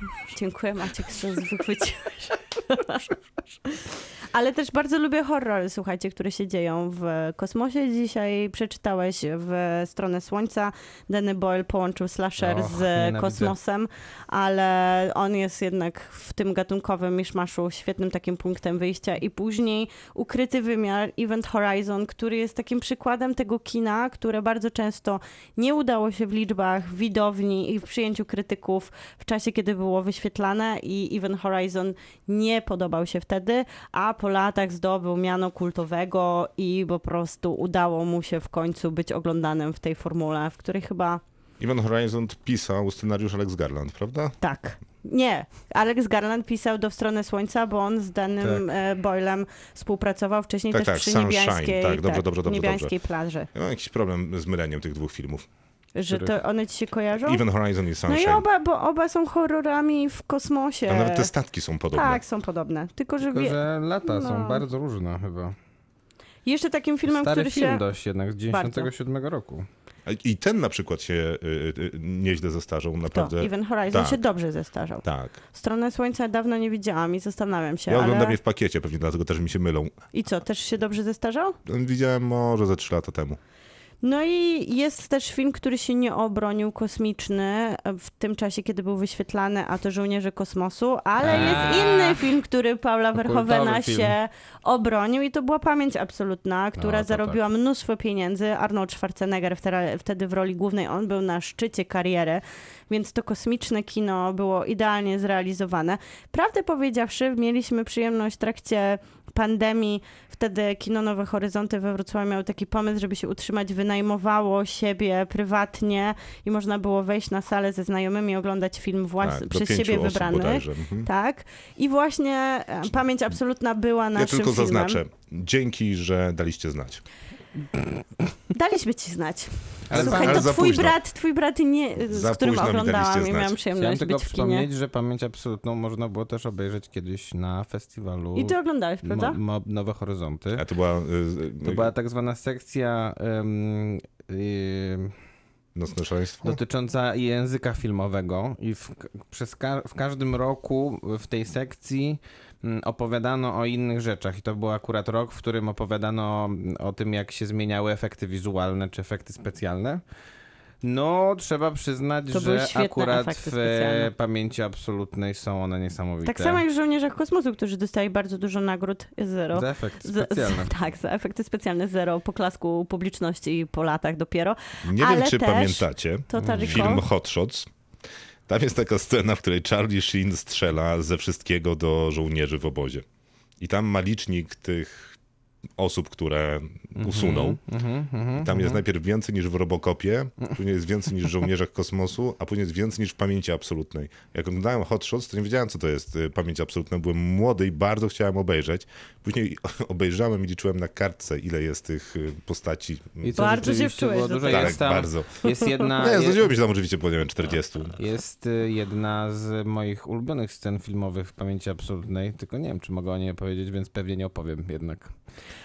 Dziękuję Maciek, że wychwyciłeś. Ale też bardzo lubię horrory, słuchajcie, które się dzieją w kosmosie. Dzisiaj przeczytałeś w Stronę Słońca. Danny Boyle połączył slasher Och, z nienawidzę. kosmosem, ale on jest jednak w tym gatunkowym miszmaszu świetnym takim punktem wyjścia. I później Ukryty Wymiar, Event Horizon, który jest takim przykładem tego kina, które bardzo często nie udało się w liczbach, w widowni i w przyjęciu krytyków w czasie, kiedy było wyświetlane i Event Horizon nie podobał się wtedy, a po latach zdobył miano kultowego i po prostu udało mu się w końcu być oglądanym w tej formule, w której chyba Ivan Horizon pisał scenariusz Alex Garland, prawda? tak. Nie, Alex Garland pisał do W stronę Słońca, bo on z danym Tak. tak. Boylem współpracował wcześniej Tak, też tak, przy Sunshine, niebiańskiej, tak, dobrze, dobrze, dobrze, niebiańskiej plaży. Ja mam jakiś problem z myleniem tych dwóch filmów. Że to one ci się kojarzą? Even Horizon i No Sunshine. i oba, bo oba są horrorami w kosmosie. A nawet te statki są podobne. Tak, są podobne. Tylko, że, Tylko, że lata No. są bardzo różne chyba. jeszcze takim filmem, Stary który film się... dość jednak z 97 roku. A I ten na przykład się y, y, nieźle zestarzał, To, naprawdę. Even Horizon tak. się dobrze zestarzał. Tak. Stronę Słońca dawno nie widziałam i zastanawiam się, Ja oglądam ale... je w pakiecie, pewnie dlatego też mi się mylą. I co, też się dobrze zestarzał? Widziałem może ze trzy lata temu. No i jest też film, który się nie obronił, kosmiczny, w tym czasie, kiedy był wyświetlany, a to Żołnierze Kosmosu, ale Eee. jest inny film, który Paula Verhoevena się obronił i to była Pamięć Absolutna, która No, zarobiła mnóstwo pieniędzy. Arnold Schwarzenegger wtedy w roli głównej, on był na szczycie kariery, więc to kosmiczne kino było idealnie zrealizowane. Prawdę powiedziawszy, mieliśmy przyjemność w trakcie pandemii, wtedy Kino Nowe Horyzonty we Wrocławiu miało taki pomysł, żeby się utrzymać, wynajmowało siebie prywatnie i można było wejść na salę ze znajomymi, oglądać film włas- Tak, przez siebie wybrany. Mhm. Tak. I właśnie e, Pamięć Absolutna była Ja naszym tylko filmem. zaznaczę. Dzięki, że daliście znać. Daliśmy ci znać. Ale Słuchaj, ale to twój brat, twój brat nie, z Za którym oglądałam i miałam Chciałem przyjemność tylko być w kinie. przypomnieć, że Pamięć Absolutną można było też obejrzeć kiedyś na festiwalu I ty oglądałeś, prawda? Mo- Mo- Nowe Horyzonty. A to była... y, y, To była tak zwana sekcja Nocne szaleństwo? dotycząca języka filmowego i w, przez ka- w każdym roku w tej sekcji opowiadano o innych rzeczach i to był akurat rok, w którym opowiadano o tym, jak się zmieniały efekty wizualne czy efekty specjalne. No, trzeba przyznać, To że akurat w specjalne. pamięci absolutnej są one niesamowite. Tak samo jak w Żołnierzach Kosmosu, którzy dostali bardzo dużo nagród zero. Za efekty Z- specjalne. Z, tak, za efekty specjalne zero, poklasku publiczności po latach dopiero. Nie ale wiem, czy pamiętacie To film Hot Shots. Tam jest taka scena, w której Charlie Sheen strzela ze wszystkiego do żołnierzy w obozie. I tam ma licznik tych osób, które usunął. Mhm, mhm, Tam jest najpierw więcej niż w Robocopie, później jest więcej niż w Żołnierzach Kosmosu, a później jest więcej niż w Pamięci Absolutnej. Jak oglądałem Hot Shots, to nie wiedziałem, co to jest y, Pamięć Absolutna. Byłem młody i bardzo chciałem obejrzeć. Później obejrzałem i liczyłem na kartce, ile jest tych y, postaci. I co Bardzo się wczułeś do tego. tak, Jest tam, bardzo. jest jedna... Nie, zdarzyło mi się tam oczywiście po, nie wiem, 40. Jest y, jedna z moich ulubionych scen filmowych w pamięci absolutnej, tylko nie wiem, czy mogę o niej opowiedzieć, więc pewnie nie opowiem jednak.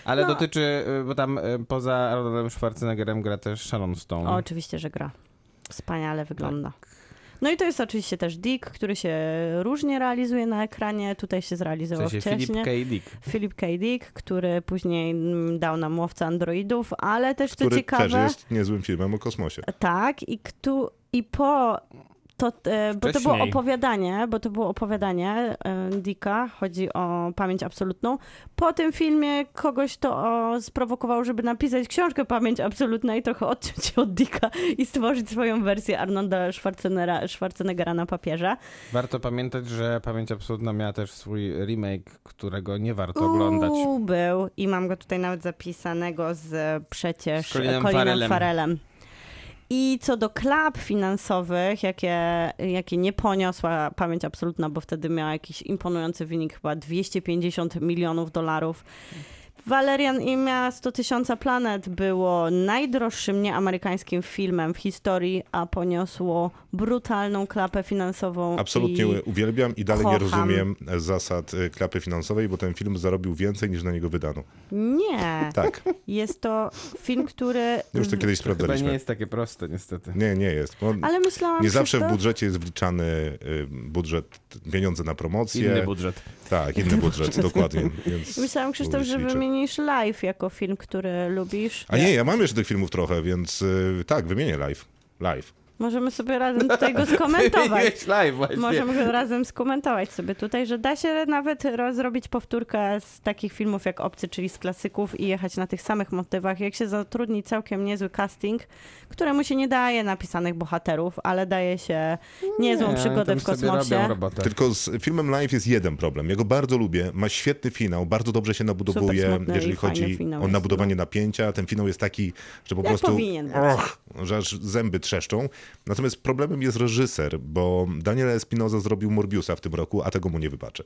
Ale No. dotyczy, y, bo tam y, poza Arnoldem Schwarzeneggerem gra też Sharon Stone. O, oczywiście, że gra. Wspaniale wygląda. No i to jest oczywiście też Dick, który się różnie realizuje na ekranie. Tutaj się W zrealizował sensie wcześniej. Philip K. Dick. Philip K. Dick, który później mm, dał nam łowcę androidów, ale też co Który ciekawe... też jest niezłym filmem o kosmosie. Tak, i, ktu, i po to, e, bo to było opowiadanie, bo to było opowiadanie e, Dicka, chodzi o pamięć absolutną. Po tym filmie kogoś to o, sprowokowało, żeby napisać książkę Pamięć absolutna i trochę odciąć się od Dicka i stworzyć swoją wersję Arnolda Schwarzeneggera, Schwarzeneggera na papierze. Warto pamiętać, że Pamięć Absolutna miała też swój remake, którego nie warto oglądać. Uuu, był i mam go tutaj nawet zapisanego z przecież Z Colinem Colinem Farrellem. Farrellem. I co do klap finansowych, jakie, jakie nie poniosła pamięć absolutna, bo wtedy miała jakiś imponujący wynik, chyba 250 milionów dolarów. Valerian i Miasto Tysiąca Planet było najdroższym nieamerykańskim filmem w historii, a poniosło brutalną klapę finansową. Absolutnie i... uwielbiam i dalej nie kocham. rozumiem zasad y, klapy finansowej, bo ten film zarobił więcej niż na niego wydano. Nie. Tak, Jest to film, który. już to kiedyś Chyba nie sprawdzaliśmy. jest takie proste, niestety. Nie, nie jest. Bo Ale myślałam, nie zawsze w Krzysztof, budżecie jest wliczany y, budżet, pieniądze na promocję. Inny budżet. Tak, inny budżet, dokładnie. Więc Myślałam, Krzysztof, że wymienisz Live jako film, który lubisz. A nie, ja mam jeszcze tych filmów trochę, więc y, tak, wymienię live. Live. Możemy sobie razem tutaj go skomentować. Live właśnie. Możemy go razem skomentować sobie tutaj, że da się nawet zrobić powtórkę z takich filmów jak Obcy, czyli z klasyków i jechać na tych samych motywach. Jak się zatrudni całkiem niezły casting, któremu się nie daje napisanych bohaterów, ale daje się niezłą Nie, przygodę w kosmosie. Tylko z filmem Live jest jeden problem. Ja go bardzo lubię, ma świetny finał, bardzo dobrze się nabudowuje, smutny jeżeli chodzi o nabudowanie napięcia. Ten finał jest taki, że po Jak prostu och, że aż zęby trzeszczą. Natomiast problemem jest reżyser, bo Daniel Espinoza zrobił Morbiusa w tym roku, a tego mu nie wybaczę.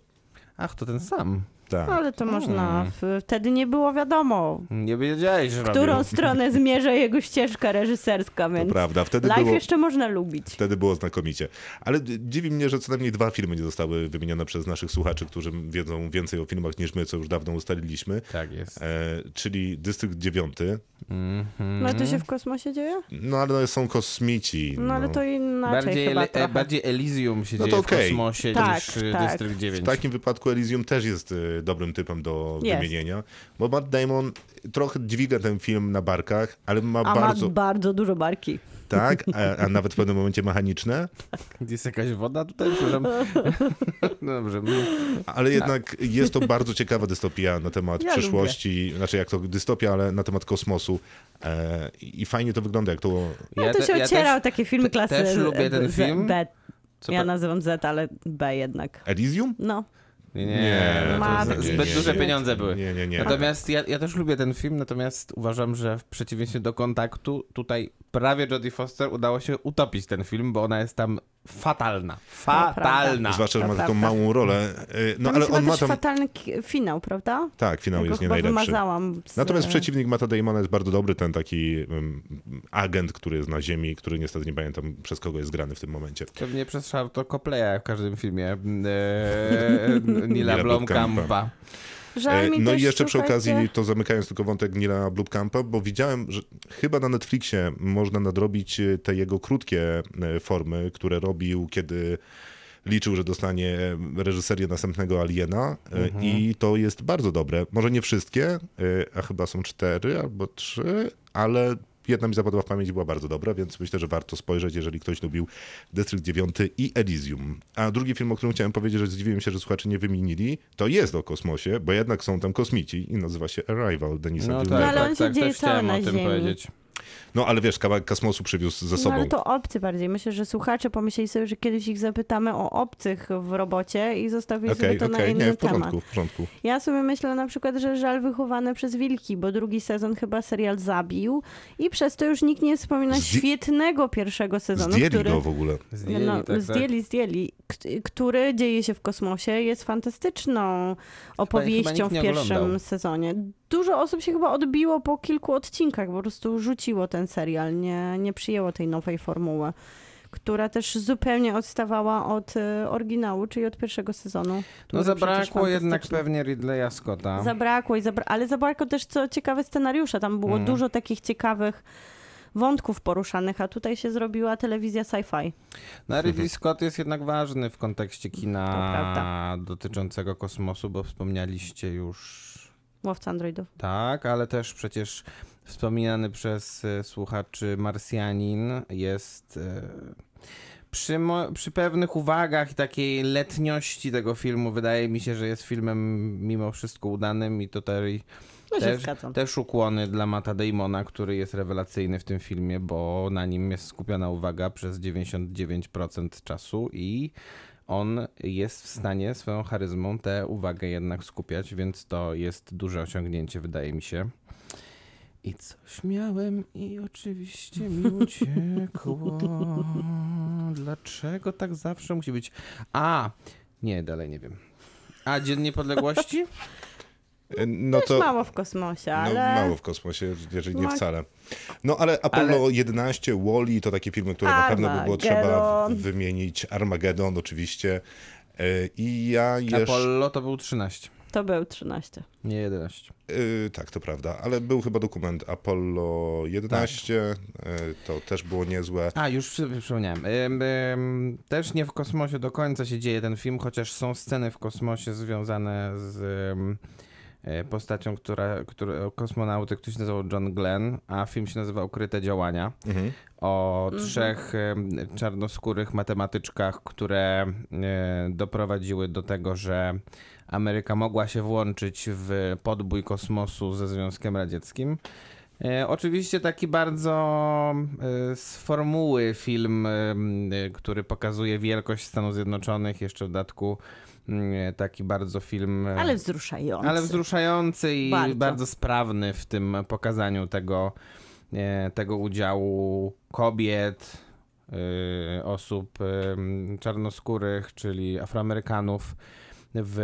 Ach, to ten sam. Tak. Ale to można. Hmm. w- Wtedy nie było wiadomo, Nie wiedziałeś, że w którą robił. stronę zmierza jego ścieżka reżyserska, To więc prawda, wtedy live było, jeszcze można lubić. wtedy było znakomicie. Ale dziwi mnie, że co najmniej dwa filmy nie zostały wymienione przez naszych słuchaczy, którzy wiedzą więcej o filmach niż my, co już dawno ustaliliśmy. Tak jest. E, czyli Dystrykt 9. Mhm. No ale to się w kosmosie dzieje? No ale są kosmici. No ale to inaczej Bardziej, chyba ele- e, bardziej Elysium się No to dzieje okej. w kosmosie Tak, niż y, tak. Dystrykt 9. W takim wypadku Elysium też jest y, dobrym typem do Jest. wymienienia, bo Matt Damon trochę dźwiga ten film na barkach, ale ma A bardzo, ma bardzo dużo barki. tak, a, a nawet w pewnym momencie mechaniczne, Jest jakaś woda tutaj? Przepraszam. Dobrze. mm. ale jednak jest to bardzo ciekawa dystopia na temat Ja przyszłości, znaczy jak to dystopia, ale na temat kosmosu e, i fajnie to wygląda, jak to... Ja, to te- się ociera o też, takie filmy klasy też lubię ten Z, film. B. co Ja pa- nazywam Z, ale B jednak. Elysium? No. Nie, Nie, nie, to zbyt nie, duże nie. pieniądze były. Nie, nie, nie. Natomiast ja, ja też lubię ten film, natomiast uważam, że w przeciwieństwie do kontaktu, tutaj prawie Jodie Foster udało się utopić ten film, bo ona jest tam fatalna. Fatalna. Zwłaszcza, że to ma taką małą rolę. e, No Tam ale on ma też tam... fatalny finał, prawda? Tak, finał jest nie najlepszy. wymazałam. Z... Natomiast przeciwnik Mata Damona jest bardzo dobry, ten taki um, agent, który jest na ziemi, który niestety nie pamiętam przez kogo jest grany w tym momencie. Pewnie przez to Copleya w każdym filmie. Eee, Nila Nila Blomkampa. Żal E, mi No też, i jeszcze przy okazji, to zamykając tylko wątek Nila Blomkampa, bo widziałem, że chyba na Netflixie można nadrobić e, te jego krótkie e, formy, które robił, kiedy liczył, że dostanie reżyserię następnego Aliena Mhm. i to jest bardzo dobre. Może nie wszystkie, a chyba są cztery albo trzy, ale jedna mi zapadła w pamięć była bardzo dobra, więc myślę, że warto spojrzeć, jeżeli ktoś lubił Dystrykt 9 i Elysium. A drugi film, o którym chciałem powiedzieć, że zdziwiłem się, że słuchacze nie wymienili, to jest o kosmosie, bo jednak są tam kosmici i nazywa się Arrival Denisa No tak, ale on tak, się tak, dzieje też cały chciałem na o tym Ziemi. powiedzieć. No ale wiesz, kawałek kosmosu przywiózł ze No sobą. ale to obcy bardziej. Myślę, że słuchacze pomyśleli sobie, że kiedyś ich zapytamy o obcych w robocie i zostawili sobie Okej, to okej, na inny nie, w temat. porządku, w porządku. Ja sobie myślę na przykład, że żal wychowane przez wilki, bo drugi sezon chyba serial zabił i przez to już nikt nie wspomina świetnego pierwszego sezonu, Zdjęli który... go w ogóle. Zdjęli, no, tak, tak. zdjęli, zdjęli, k- który dzieje się w kosmosie, jest fantastyczną opowieścią w pierwszym oglądał. sezonie. Dużo osób się chyba odbiło po kilku odcinkach, po prostu rzuciło ten serial, nie, nie przyjęło tej nowej formuły, która też zupełnie odstawała od e, oryginału, czyli od pierwszego sezonu. No zabrakło jednak pewnie Ridleya Scotta. Zabrakło, i zabra- ale zabrakło też co ciekawe scenariusza. Tam było Mm. dużo takich ciekawych wątków poruszanych, a tutaj się zrobiła telewizja sci-fi. No, Ridley Scott jest jednak ważny w kontekście kina dotyczącego kosmosu, bo wspomnieliście już Łowca androidów. tak, ale też przecież wspominany przez e, słuchaczy Marsjanin jest e, przy, mo- przy pewnych uwagach i takiej letniości tego filmu wydaje mi się, że jest filmem mimo wszystko udanym i tutaj No też, też ukłony dla Mata Damona, który jest rewelacyjny w tym filmie, bo na nim jest skupiona uwaga przez 99% czasu i on jest w stanie swoją charyzmą tę uwagę jednak skupiać, więc to jest duże osiągnięcie, wydaje mi się. I coś miałem i oczywiście mi uciekło. Dlaczego tak zawsze musi być? A, nie, dalej nie wiem. A, Dzień Niepodległości? E, No Też to mało w kosmosie, no, ale... mało w kosmosie, jeżeli nie wcale. No ale Apollo 11, Wall-E to takie filmy, które na pewno by było trzeba Armageddon. wymienić. Armageddon oczywiście. E, I ja jeszcze... Apollo to był 13, To był 13. nie 11. Y, tak, to prawda, ale był chyba dokument Apollo 11, Tak. y, to też było niezłe. A, już przy- przypomniałem. Ym, też nie w kosmosie do końca się dzieje ten film, chociaż są sceny w kosmosie związane z postacią, która, która kosmonauty, który się nazywał John Glenn, a film się nazywa Ukryte Działania. Mhm. O trzech ym, czarnoskórych matematyczkach, które e, doprowadziły do tego, że Ameryka mogła się włączyć w podbój kosmosu ze Związkiem Radzieckim. E, oczywiście taki bardzo e, z formuły film, e, e, który pokazuje wielkość Stanów Zjednoczonych, jeszcze w dodatku taki bardzo film... e, Ale wzruszający. ale wzruszający i bardzo. Bardzo. sprawny w tym pokazaniu tego, e, tego udziału kobiet, e, osób czarnoskórych, czyli Afroamerykanów w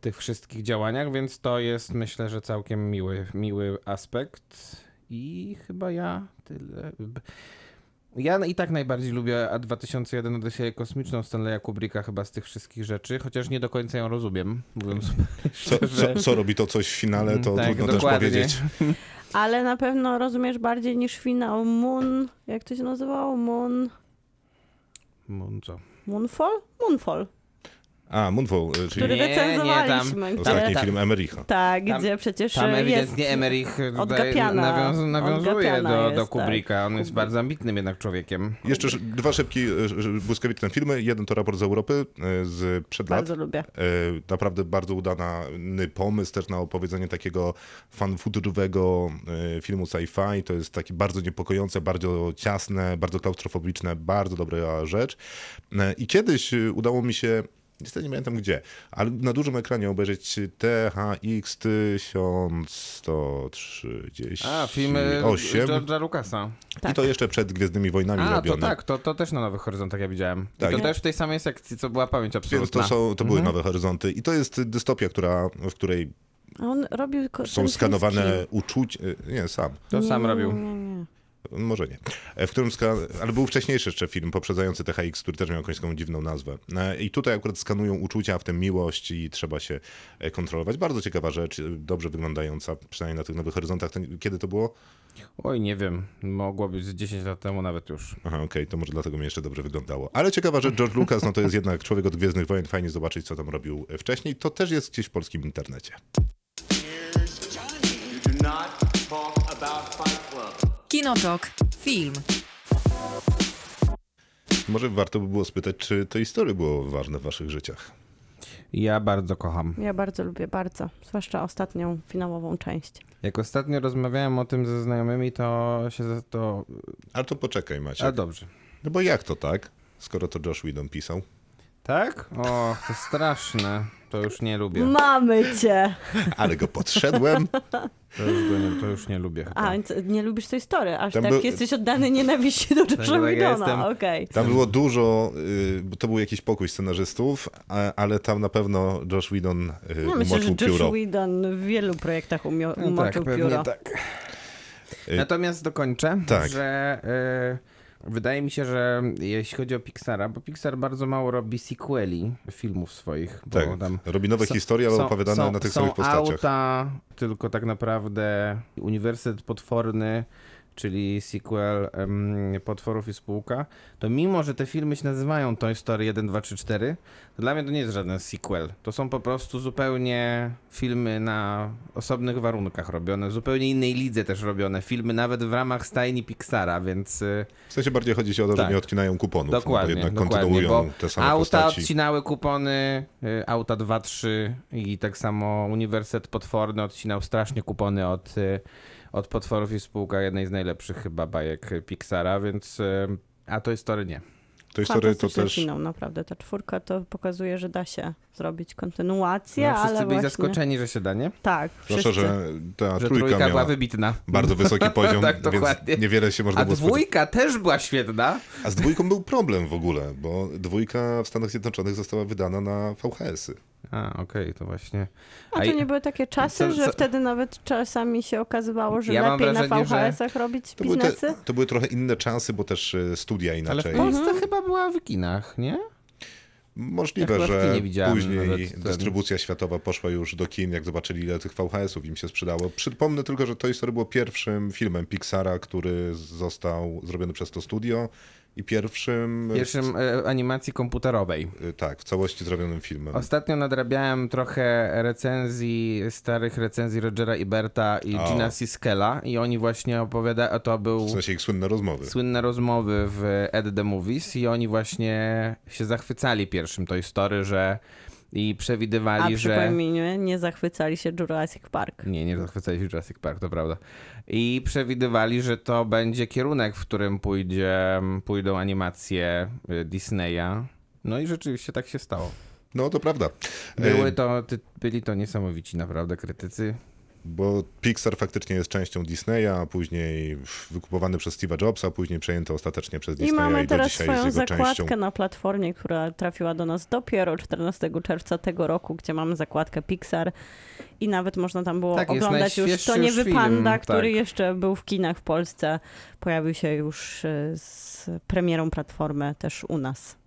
tych wszystkich działaniach, więc to jest myślę, że całkiem miły, miły aspekt i chyba ja tyle. Ja i tak najbardziej lubię A 2001 Odyseję Kosmiczną Stanleya Kubricka chyba z tych wszystkich rzeczy, chociaż nie do końca ją rozumiem, mówiąc Co, szczerze. co, co robi to coś w finale, to Tak, trudno dokładnie. też powiedzieć. Ale na pewno rozumiesz bardziej niż finał Moon... Jak to się nazywało? Moon... Moon co? Moonfall? Moonfall. A, Moonfall, y, czyli Który Nie, nie, tam- recenzowaliśmy. ostatni gdzie- film Emericha. Tak, Tam- gdzie przecież Tam jest... ewidentnie Emmerich tutaj odgapiana- nawiąz, nawiązuje do, do jest, Kubricka. On jest bardzo ambitnym jednak człowiekiem. Jeszcze sz- dwa szybkie, y, błyskawiczne filmy. Jeden to raport z Europy y, z przed lat. Bardzo lubię. Naprawdę bardzo udany pomysł też na opowiedzenie takiego fanfuturowego filmu sci-fi. To jest takie bardzo niepokojące, bardzo ciasne, bardzo klaustrofobiczne, bardzo dobra rzecz. I kiedyś udało mi się Niestety nie pamiętam gdzie, ale na dużym ekranie obejrzeć THX 1138. A, film e, George'a Lucasa. I to jeszcze przed Gwiezdnymi Wojnami A, to robione. tak, to, to też na Nowych Horyzontach ja widziałem. Tak. I to Nie. też w tej samej sekcji, co była pamięć Więc absolutna. to, są, to były Mhm. nowe horyzonty. I to jest dystopia, która, w której A on robił... ko- są skanowane uczucia. Nie, sam. To sam Nie, robił. Nie, nie. Może nie. E, W którym. Ale był wcześniejszy jeszcze film poprzedzający THX, który też miał jakąś taką dziwną nazwę. E, I tutaj akurat skanują uczucia, w tym miłość i trzeba się e, kontrolować. Bardzo ciekawa rzecz, dobrze wyglądająca, przynajmniej na tych nowych horyzontach. Kiedy to było? Oj, nie wiem. Mogło być z 10 lat temu nawet już. Aha, okej, to może dlatego mi jeszcze dobrze wyglądało. Ale ciekawa rzecz, George Lucas, no to jest jednak człowiek od Gwiezdnych Wojen, fajnie zobaczyć, co tam robił wcześniej. To też jest gdzieś w polskim internecie. Kinotok. Film. Może warto by było spytać, czy to historie było ważne w waszych życiach? Ja bardzo kocham. Ja bardzo lubię, bardzo. Zwłaszcza ostatnią finałową część. Jak ostatnio rozmawiałem o tym ze znajomymi, to się za to... Ale to poczekaj, Macie. A dobrze. No bo jak to tak? Skoro to Josh Whedon pisał. Tak? Och, to straszne. To już nie lubię. Mamy cię! Ale go podszedłem. To już, go nie, to już nie lubię chyba. A, więc nie lubisz tej story, aż Tam tak był- jesteś oddany nienawiści do Josha tak ja Whedona. jestem. Okej. Tam było dużo, y, bo to był jakiś pokój scenarzystów, a, ale tam na pewno Josh Whedon y, No, myślę, że umoczył Josh pióro. Whedon w wielu projektach umio- No tak, umoczył pewnie pióro. tak. Y, Natomiast dokończę, Tak. że y, wydaje mi się, że jeśli chodzi o Pixara, bo Pixar bardzo mało robi sequeli filmów swoich, bo Tak, tam robi nowe są- historie, ale są- opowiadane są- na tych samych postaciach. auta, tylko tak naprawdę Uniwersytet Potworny czyli sequel em, Potworów i Spółka, to mimo, że te filmy się nazywają Toy Story 1, 2, 3, 4, to dla mnie to nie jest żaden sequel. To są po prostu zupełnie filmy na osobnych warunkach robione, w zupełnie innej lidze też robione. Filmy nawet w ramach stajni Pixara, więc y, W sensie bardziej chodzi o to, że Tak. nie odcinają kuponów, dokładnie, no bo jednak dokładnie, kontynuują te same auta postaci. odcinały kupony, y, auta 2, 3 i tak samo Uniwersytet Potworny odcinał strasznie kupony od, y, od Potworów i Spółka, jednej z najlepszych chyba bajek Pixara, więc y, a Toy Story nie. To historia to Fantastyczny też... finał, naprawdę. Ta czwórka to pokazuje, że da się zrobić kontynuację, No, wszyscy ale byli właśnie... zaskoczeni, że się da, nie? Tak, wszyscy. że ta Że trójka, trójka była wybitna. bardzo wysoki poziom, Tak, więc dokładnie. niewiele się można A było spodziewać. dwójka też była świetna. A z dwójką był problem w ogóle, bo dwójka w Stanach Zjednoczonych została wydana na VHS-y. A, okej, to właśnie. A to i- nie były takie czasy, co- że co- wtedy nawet czasami się okazywało, że Ja lepiej na wrażenie, że- VHS-ach robić To były, te, biznesy? to były trochę inne czasy, bo też e, studia Ale w inaczej. Polsce chyba była w kinach, nie? Możliwe, Ja że później nawet ten- dystrybucja światowa poszła już do kin, jak zobaczyli, ile tych VHS-ów im się sprzedało. Przypomnę tylko, że Toy Story było pierwszym filmem Pixara, który został zrobiony przez to studio i pierwszym, Pierwszym e, animacji komputerowej. e, tak, w całości zrobionym filmem. Ostatnio nadrabiałem trochę recenzji, starych recenzji Rogera Iberta i O. Gina Siskela i oni właśnie opowiadają, to był W sensie ich słynne rozmowy. słynne rozmowy w Ed The Movies i oni właśnie się zachwycali pierwszym Toy Story, że i A przewidywali, że... przypomnijmy, nie zachwycali się Jurassic Park. Nie, nie zachwycali się Jurassic Park, to prawda. I przewidywali, że to będzie kierunek, w którym pójdzie, pójdą animacje y, Disneya. No i rzeczywiście tak się stało. No to prawda. Były to, ty, byli to niesamowici naprawdę krytycy. Bo Pixar faktycznie jest częścią Disneya, a później wykupowany przez Steve'a Jobsa, a później przejęty ostatecznie przez I Disneya mamy i teraz swoją zakładkę częścią. na platformie, która trafiła do nas dopiero 14 czerwca tego roku, gdzie mamy zakładkę Pixar i nawet można tam było Tak, oglądać już To nie już film, który tak. jeszcze był w kinach w Polsce. Pojawił się już y, z premierą platformy też u nas.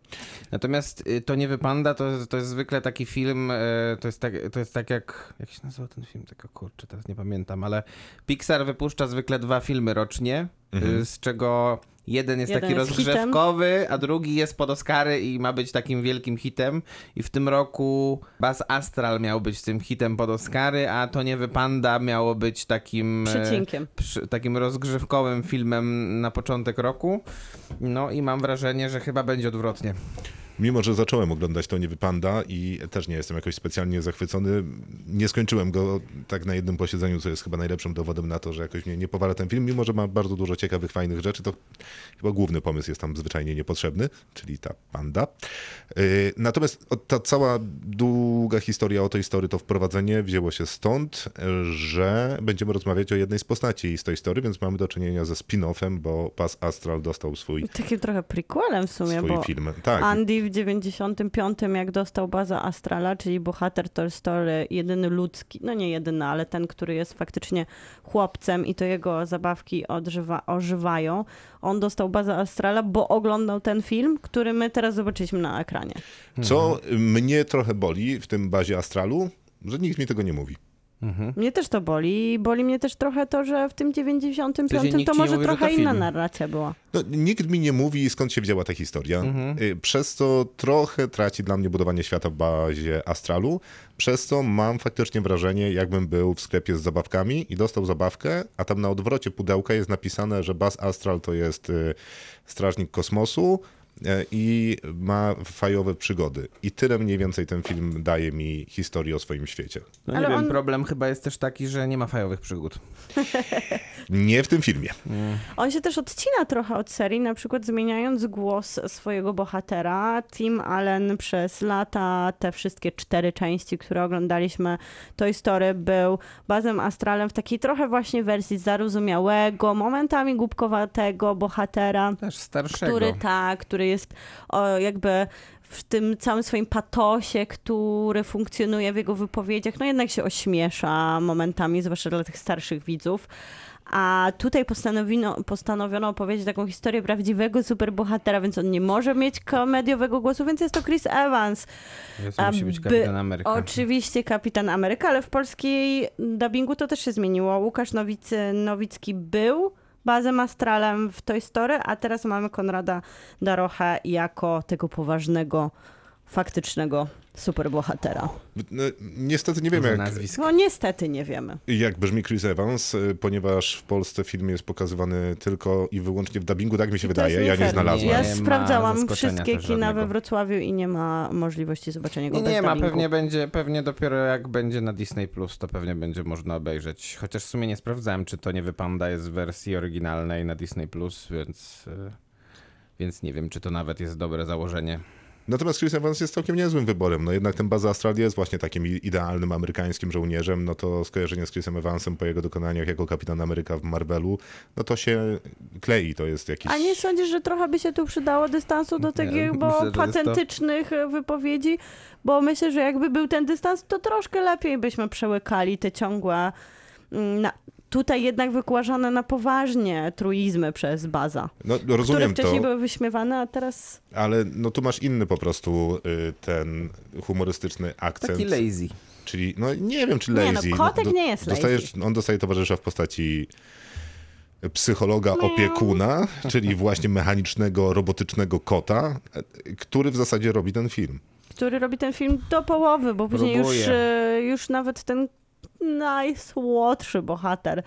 Natomiast y, To nie wypanda, to, to jest zwykle taki film, y, to jest tak, to jest tak jak, jak się nazywa ten film, tego kurczę, teraz nie pamiętam, ale Pixar wypuszcza zwykle dwa filmy rocznie, y, z czego jeden jest Jeden taki jest rozgrzewkowy, a drugi jest pod Oscary i ma być takim wielkim hitem. I w tym roku Buzz Astral miał być tym hitem pod Oscary, a To nie wypanda miało być takim... e, przy, takim rozgrzewkowym filmem na początek roku. No i mam wrażenie, że chyba będzie odwrotnie. Mimo, że zacząłem oglądać to nie wypanda i też nie jestem jakoś specjalnie zachwycony, nie skończyłem go tak na jednym posiedzeniu, co jest chyba najlepszym dowodem na to, że jakoś mnie nie powala ten film, mimo że ma bardzo dużo ciekawych, fajnych rzeczy, to chyba główny pomysł jest tam zwyczajnie niepotrzebny, czyli ta panda. Yy, Natomiast ta cała długa historia o tej historii, to wprowadzenie wzięło się stąd, że będziemy rozmawiać o jednej z postaci z tej historii, więc mamy do czynienia ze spin-offem, bo Pas Astral dostał swój, Takim trochę prequelem w sumie, swój bo film. Tak, Andy w 95, jak dostał bazę Astrala, czyli bohater Toy Story, jedyny ludzki, no nie jedyny, ale ten, który jest faktycznie chłopcem i to jego zabawki odżywa, ożywają. On dostał bazę Astrala, bo oglądał ten film, który my teraz zobaczyliśmy na ekranie. Co mnie trochę boli w tym bazie Astralu, że nikt mi tego nie mówi. Mnie też to boli i boli mnie też trochę to, że w tym 95 W sensie nikt to może mówi, to trochę inna narracja była. No, nikt mi nie mówi, skąd się wzięła ta historia. Y, Przez co trochę traci dla mnie budowanie świata w bazie Astralu. Przez co mam faktycznie wrażenie, jakbym był w sklepie z zabawkami i dostał zabawkę, a tam na odwrocie pudełka jest napisane, że Baz Astral to jest y, strażnik kosmosu i ma fajowe przygody. I tyle mniej więcej ten film daje mi historię o swoim świecie. No nie Ale wiem, on- problem chyba jest też taki, że nie ma fajowych przygód. Nie w tym filmie. On się też odcina trochę od serii, na przykład zmieniając głos swojego bohatera. Tim Allen przez lata, te wszystkie cztery części, które oglądaliśmy, Toy Story, był bazem astralem w takiej trochę właśnie wersji zarozumiałego, momentami głupkowatego bohatera. Też starszego. Który tak, który jest o, jakby w tym całym swoim patosie, który funkcjonuje w jego wypowiedziach, no jednak się ośmiesza momentami, zwłaszcza dla tych starszych widzów. A tutaj postanowiono, postanowiono opowiedzieć taką historię prawdziwego superbohatera, więc on nie może mieć komediowego głosu, więc jest to Chris Evans. Więc musi być by- Kapitan Ameryka. Oczywiście Kapitan Ameryka, ale w polskiej dubbingu to też się zmieniło. Łukasz Nowicy, Nowicki był Bazem Astralem w Toy Story, a teraz mamy Konrada Darocha jako tego poważnego, faktycznego superbohatera. No, niestety nie wiemy, jak. No niestety nie wiemy. jak brzmi Chris Evans, y, ponieważ w Polsce film jest pokazywany tylko i wyłącznie w dubbingu, tak mi się I wydaje. Ja nie znalazłem. Ja Nie sprawdzałam wszystkie kina we. Wrocławiu i nie ma możliwości zobaczenia go Nie, bez nie ma, pewnie będzie, pewnie dopiero jak będzie na Disney Plus, to pewnie będzie można obejrzeć. Chociaż w sumie nie sprawdzałem, czy to nie wypanda jest w wersji oryginalnej na Disney Plus, więc, y, więc nie wiem, czy to nawet jest dobre założenie. Natomiast Chris Evans jest całkiem niezłym wyborem. No jednak ten Baza Astral jest właśnie takim idealnym amerykańskim żołnierzem. No to skojarzenie z Chrisem Evansem po jego dokonaniach jako kapitan Ameryka w Marvelu, no to się klei. To jest jakiś... A nie sądzisz, że trochę by się tu przydało dystansu do takich bo to- patentycznych e, wypowiedzi? Bo myślę, że jakby był ten dystans, to troszkę lepiej byśmy przełykali te ciągłe. mm, Na, tutaj jednak wykłażane na poważnie truizmy przez Baza, No które rozumiem to, wcześniej były wyśmiewane, a teraz ale no tu masz inny po prostu y, ten humorystyczny akcent. Taki lazy. Czyli, no nie wiem, czy Nie, no, lazy. kotek nie jest dostajesz, On dostaje towarzysza w postaci psychologa opiekuna, czyli właśnie mechanicznego, robotycznego kota, który w zasadzie robi ten film. który robi ten film do połowy, bo później już, e, już nawet ten najsłodszy bohater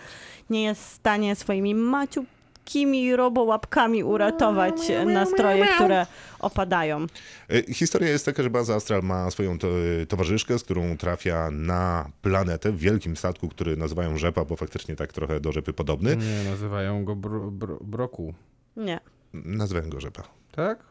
nie jest w stanie swoimi maciukkimi robołapkami uratować nastroje, które opadają. E, Historia jest taka, że Baza Astral ma swoją to, towarzyszkę, z którą trafia na planetę w wielkim statku, który nazywają Rzepa, bo faktycznie tak trochę do Rzepy podobny. Nie, nazywają go bro, bro, Broku. Nie. Nazywałem go Rzepa. Tak?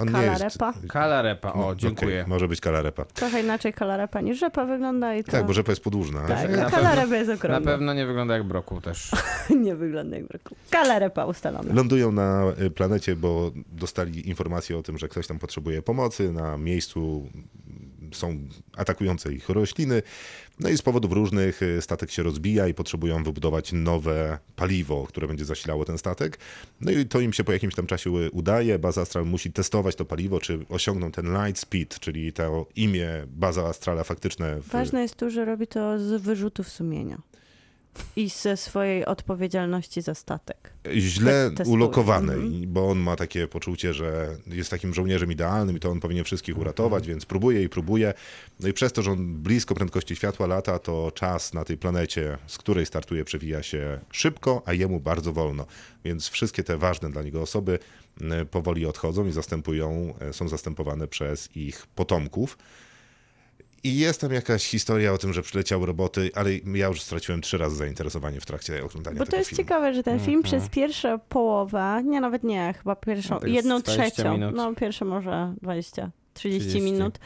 On nie Kalarepa? jest... Kalarepa, o, dziękuję. Okej, może być Kalarepa. Trochę inaczej kalarepa niż rzepa wygląda i to... Tak, bo Rzepa jest podłużna. Tak, Na a pewno- kalarepa jest Na okrągła. pewno nie wygląda jak Broku też. Nie wygląda jak broku. Kalarepa ustalona. Lądują na y, planecie, bo dostali informację o tym, że ktoś tam potrzebuje pomocy. Na miejscu są atakujące ich rośliny. No i z powodów różnych y, statek się rozbija i potrzebują wybudować nowe paliwo, które będzie zasilało ten statek. No i to im się po jakimś tam czasie udaje. Baza Astral musi testować to paliwo, czy osiągną ten light speed, czyli to imię Baza Astrala faktyczne. W... Ważne jest tu, że robi to z wyrzutów sumienia. I ze swojej odpowiedzialności za statek. źle Te- testuje. ulokowany, Mhm. bo on ma takie poczucie, że jest takim żołnierzem idealnym i to on powinien wszystkich uratować, więc próbuje i próbuje. No i przez to, że on blisko prędkości światła lata, to czas na tej planecie, z której startuje, przewija się szybko, a jemu bardzo wolno. Więc wszystkie te ważne dla niego osoby m, powoli odchodzą i zastępują, e, są zastępowane przez ich potomków. I jest tam jakaś historia o tym, że przyleciały roboty, ale ja już straciłem trzy razy zainteresowanie w trakcie oglądania Bo tego to jest filmu. ciekawe, że ten film Mhm. przez pierwszą połowę, nie nawet nie, chyba pierwszą, No jedną 20 trzecią, minut. no pierwsze może 20, 30, 30. minut,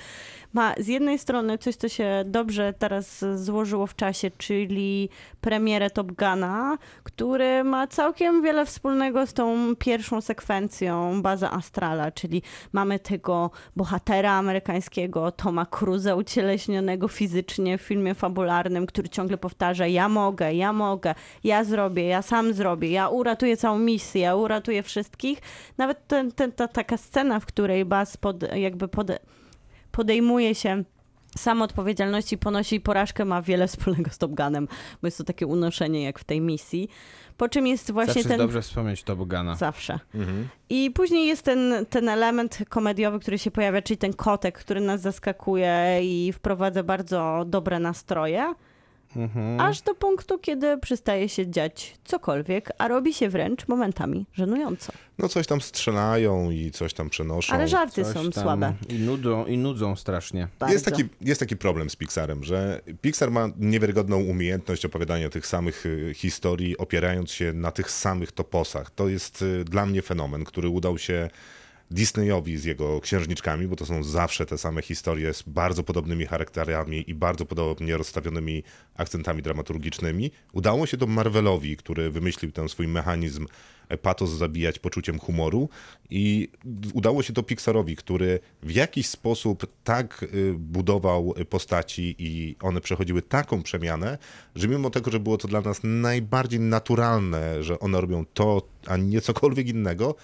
ma z jednej strony coś, co się dobrze teraz złożyło w czasie, czyli premierę Top Guna, który ma całkiem wiele wspólnego z tą pierwszą sekwencją Baza Astrala, czyli mamy tego bohatera amerykańskiego, Toma Cruza, ucieleśnionego fizycznie w filmie fabularnym, który ciągle powtarza ja mogę, ja mogę, ja zrobię, ja sam zrobię, ja uratuję całą misję, ja uratuję wszystkich. Nawet ten, ten, ta taka scena, w której Baz pod, jakby pode, podejmuje się sam odpowiedzialności ponosi porażkę, ma wiele wspólnego z Top Gunem, bo jest to takie unoszenie jak w tej misji. Po czym jest właśnie Zawsze ten... jest dobrze wspomnieć Top Guna. Zawsze. Mhm. I później jest ten, ten element komediowy, który się pojawia, czyli ten kotek, który nas zaskakuje i wprowadza bardzo dobre nastroje. Mhm. Aż do punktu, kiedy przestaje się dziać cokolwiek, a robi się wręcz momentami żenująco. No coś tam strzelają i coś tam przenoszą. Ale żarty Coś są tam słabe. I nudzą, I nudzą strasznie. Bardzo. Jest taki, jest taki problem z Pixarem, że Pixar ma niewiarygodną umiejętność opowiadania tych samych y, historii, opierając się na tych samych toposach. To jest y, dla mnie fenomen, który udał się Disneyowi z jego księżniczkami, bo to są zawsze te same historie z bardzo podobnymi charakterami i bardzo podobnie rozstawionymi akcentami dramaturgicznymi. Udało się to Marvelowi, który wymyślił ten swój mechanizm e, patos zabijać poczuciem humoru i udało się to Pixarowi, który w jakiś sposób tak y, budował postaci i one przechodziły taką przemianę, że mimo tego, że było to dla nas najbardziej naturalne, że one robią to, a nie cokolwiek innego,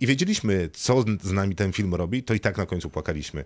i wiedzieliśmy, co z nami ten film robi, to i tak na końcu płakaliśmy.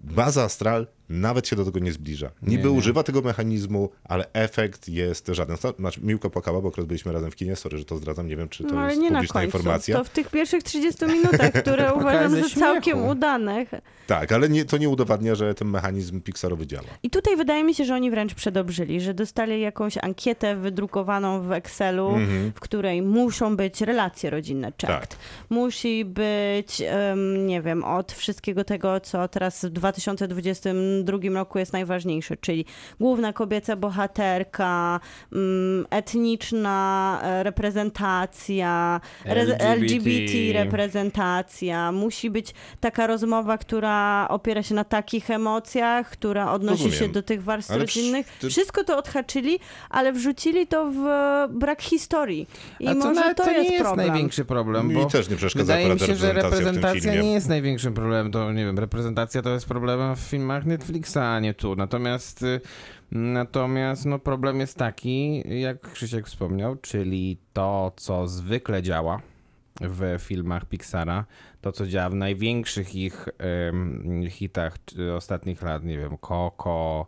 Baza Astral nawet się do tego nie zbliża. Niby Nie, nie. używa tego mechanizmu, ale efekt jest żaden. Znaczy, Miłka płakała, bo akurat byliśmy razem w kinie, sorry, że to zdradzam, nie wiem, czy to No ale jest nie na publiczna informacja. To w tych pierwszych 30 minutach, które uważam ze za całkiem udanych. Tak, ale nie, to nie udowadnia, że ten mechanizm Pixarowy działa. I tutaj wydaje mi się, że oni wręcz przedobrzyli, że dostali jakąś ankietę wydrukowaną w Excelu, Mhm. w której muszą być relacje rodzinne, Tak. czekt. Musi być, em, nie wiem, od wszystkiego tego, co teraz w 2022 roku jest najważniejsze, czyli główna kobieca bohaterka, mm, etniczna e, reprezentacja, re- LGBT. LGBT reprezentacja. Musi być taka rozmowa, która opiera się na takich emocjach, która odnosi Rozumiem. się do tych warstw Ale rodzinnych. ty- Wszystko to odhaczyli, ale wrzucili to w brak historii. I A to, może to, to jest nie jest problem. największszy problem, Mi bo też nie przeszkadza wydaje mi się, że reprezentacja nie jest największym problemem. To nie wiem, reprezentacja to jest problemem w filmach Netflixa, a nie tu. Natomiast y, natomiast no, problem jest taki, jak Krzysiek wspomniał, czyli to, co zwykle działa w filmach Pixara, to co działa w największych ich em, hitach ostatnich lat, nie wiem, Coco,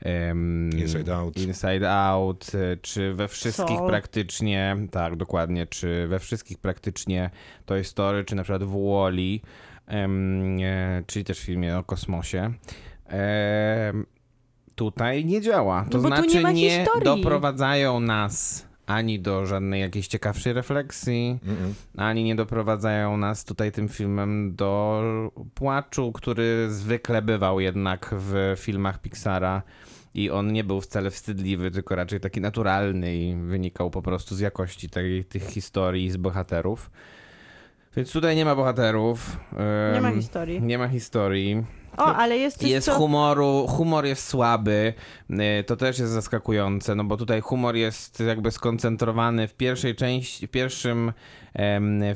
em, Inside Out. Inside Out, y, czy we wszystkich Soul. praktycznie, tak, dokładnie, czy we wszystkich praktycznie Toy Story, czy na przykład w Wall-E, em, e, czyli też w filmie o kosmosie. Tutaj nie działa. To No znaczy nie historii. doprowadzają nas ani do żadnej jakiejś ciekawszej refleksji, Mm-mm. ani nie doprowadzają nas tutaj tym filmem do płaczu, który zwykle bywał jednak w filmach Pixara. I on nie był wcale wstydliwy, tylko raczej taki naturalny i wynikał po prostu z jakości tej, tych historii z bohaterów. Więc tutaj nie ma bohaterów. Nie ma historii. Nie ma historii. O, ale jest coś, Jest co... humoru, humor jest słaby, y, to też jest zaskakujące, no bo tutaj humor jest jakby skoncentrowany w pierwszej części, w pierwszym,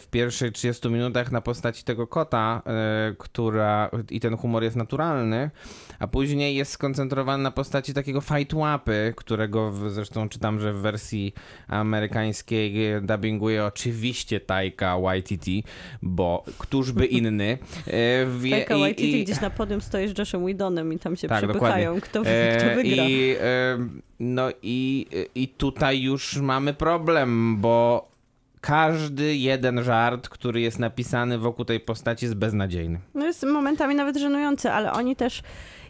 w pierwszych 30 minutach na postaci tego kota, e, która, i ten humor jest naturalny, a później jest skoncentrowany na postaci takiego fight łapy, którego w, zresztą czytam, że w wersji amerykańskiej dubbinguje oczywiście Taika Waititi, bo któż by inny. e, Taika Waititi gdzieś na podium stoi z Joshem Whedonem i tam się Tak, przepychają, kto, E, kto wygra. I, no i, i tutaj już mamy problem, bo każdy jeden żart, który jest napisany wokół tej postaci jest beznadziejny. No jest momentami nawet żenujący, ale oni też,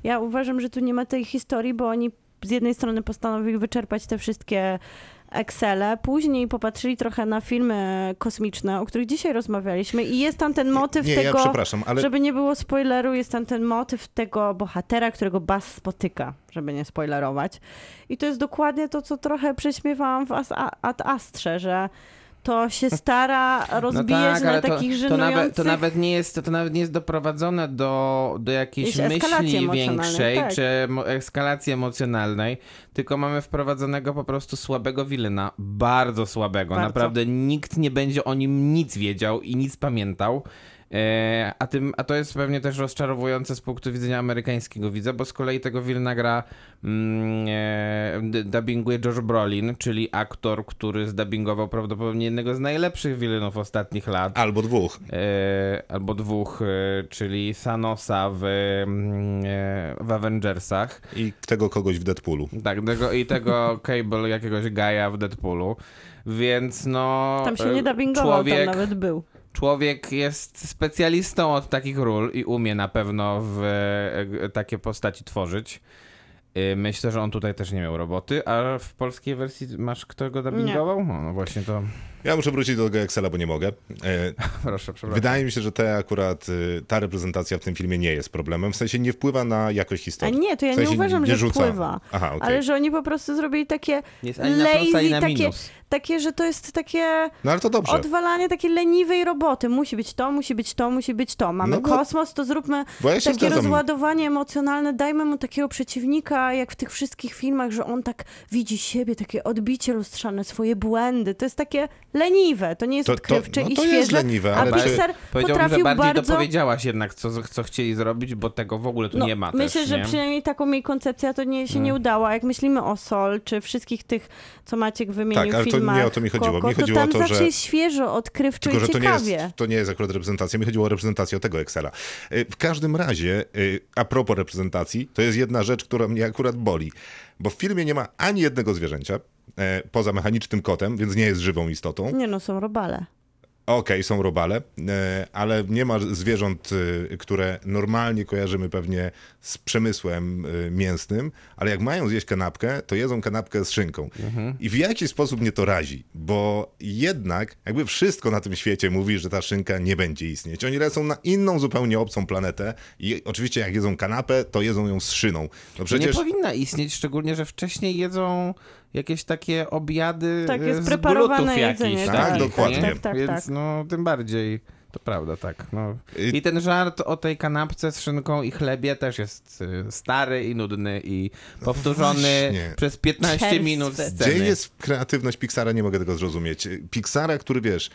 ja uważam, że tu nie ma tej historii, bo oni z jednej strony postanowili wyczerpać te wszystkie Excele, później popatrzyli trochę na filmy kosmiczne, o których dzisiaj rozmawialiśmy i jest tam ten motyw Nie, ja tego, przepraszam, ale żeby nie było spoileru, jest tam ten motyw tego bohatera, którego Buzz spotyka, żeby nie spoilerować. I to jest dokładnie to, co trochę prześmiewałam w As- Ad Astrze, że to się stara rozbijać na takich No to, żenujących... nawet, to nawet nie jest, to nawet nie jest doprowadzone do, do jakiejś myśli większej, tak. czy eskalacji emocjonalnej, tylko mamy wprowadzonego po prostu słabego wilena, bardzo słabego. Bardzo. Naprawdę nikt nie będzie o nim nic wiedział i nic pamiętał. E, a, tym, a to jest pewnie też rozczarowujące z punktu widzenia amerykańskiego widza, bo z kolei tego Wilna gra mm, e, dubbinguje Josh Brolin, czyli aktor, który zdubbingował prawdopodobnie jednego z najlepszych wilenów ostatnich lat. albo dwóch. E, albo dwóch, e, czyli Thanosa w, mm, e, w Avengersach. I tego kogoś w Deadpoolu. Tak, tego, i tego Cable, jakiegoś gaja w Deadpoolu. Więc no. Tam się nie dubbingował, człowiek, tam nawet był. Człowiek jest specjalistą od takich ról i umie na pewno w e, takie postaci tworzyć. E, Myślę, że on tutaj też nie miał roboty, a w polskiej wersji masz kto go dubbingował? No, no właśnie to. Ja muszę wrócić do tego Excela, bo nie mogę. E, Proszę, przepraszam. Wydaje mi się, że te akurat, y, ta reprezentacja w tym filmie nie jest problemem, w sensie nie wpływa na jakość A historii. nie, to ja W sensie nie uważam, że rzuca. wpływa. Aha, okej. Ale że oni po prostu zrobili takie Nie lazy, takie, takie, że to jest takie No ale to dobrze. odwalanie takiej leniwej roboty. Musi być to, musi być to, musi być to. Mamy No bo- kosmos, to zróbmy ja takie zgadzam. rozładowanie emocjonalne, dajmy mu takiego przeciwnika, jak w tych wszystkich filmach, że on tak widzi siebie, takie odbicie lustrzane, swoje błędy. To jest takie leniwe. To nie jest To- to- odkrywcze no i to jest świeże. leniwe, a ale czy- Pixar Powiedziałbym, że potrafił bardziej bardzo... dopowiedziałaś jednak, co, co chcieli zrobić, bo tego w ogóle tu No, nie ma Myślę, też, że nie? przynajmniej taką jej koncepcja to nie, się nie udała. Jak myślimy o Sol, czy wszystkich tych, co Maciek wymienił Tak, ale to filmach, nie o to mi chodziło. Mi Koko, chodziło to tam o to, zawsze że- jest świeżo, odkrywczo Tylko, i że to nie, jest, to nie jest akurat reprezentacja. Mi chodziło o reprezentację tego Excela. Y, W każdym razie, y, a propos reprezentacji, to jest jedna rzecz, która mnie akurat boli. Bo w filmie nie ma ani jednego zwierzęcia, e, poza mechanicznym kotem, więc nie jest żywą istotą. Nie no, są robale. Okej, są robale, e, ale nie ma zwierząt, e, które normalnie kojarzymy pewnie z przemysłem e, mięsnym, ale jak mają zjeść kanapkę, to jedzą kanapkę z szynką. I w jaki sposób mnie to razi? Bo jednak jakby wszystko na tym świecie mówi, że ta szynka nie będzie istnieć. Oni lecą na inną, zupełnie obcą planetę i oczywiście jak jedzą kanapę, to jedzą ją z szyną. No Nie przecież... powinna istnieć, szczególnie, że wcześniej jedzą jakieś takie obiady Tak, jest e, z preparowane jedzenie, jakichś, tak, takich, dokładnie. nie? Tak, tak, Więc tak. no, tym bardziej, to prawda, tak. No. I- ten żart o tej kanapce z szynką i chlebie też jest e, stary i nudny i powtórzony właśnie. przez 15 Czerstwy. minut Gdzie sceny. jest kreatywność Pixara? Nie mogę tego zrozumieć. Pixara, który wiesz...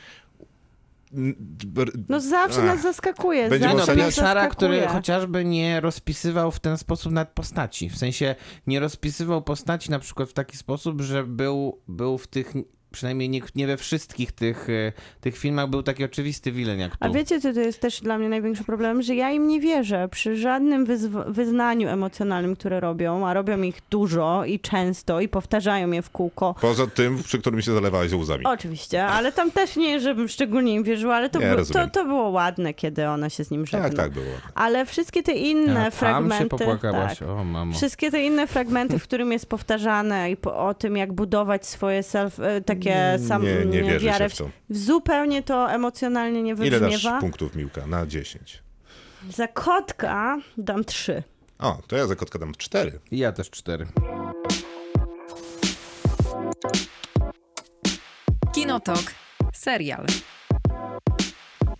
No zawsze Ach. nas zaskakuje. Będzie Nie no, zawsze oceniać- Pixara, który zaskakuje. chociażby nie rozpisywał w ten sposób nawet postaci. W sensie nie rozpisywał postaci na przykład w taki sposób, że był, był w tych, przynajmniej nie, nie we wszystkich tych, e, tych filmach był taki oczywisty wilen jak tu. A wiecie, co to jest też dla mnie największy problem? Że ja im nie wierzę przy żadnym wyzw- wyznaniu emocjonalnym, które robią, a robią ich dużo i często i powtarzają je w kółko. Poza tym, przy którym się zalewałeś łzami. Oczywiście, ale tam też nie, żebym szczególnie im wierzyła, ale to, Nie, było, to, to było ładne, kiedy ona się z nim żegna. tak, tak było. Ale wszystkie te inne A tam fragmenty... się popłakałaś, tak, o mamo. Wszystkie te inne fragmenty, w którym jest powtarzane i po, o tym, jak budować swoje self, e, takie sam, Nie, nie wierzy wiarę się w to. Zupełnie to emocjonalnie nie Ile dasz wybrzmiewa. punktów, Miłka? Na 10. Za kotka dam trzy. O, to ja za kotka dam 4. I ja też cztery. Kinotok. Serial.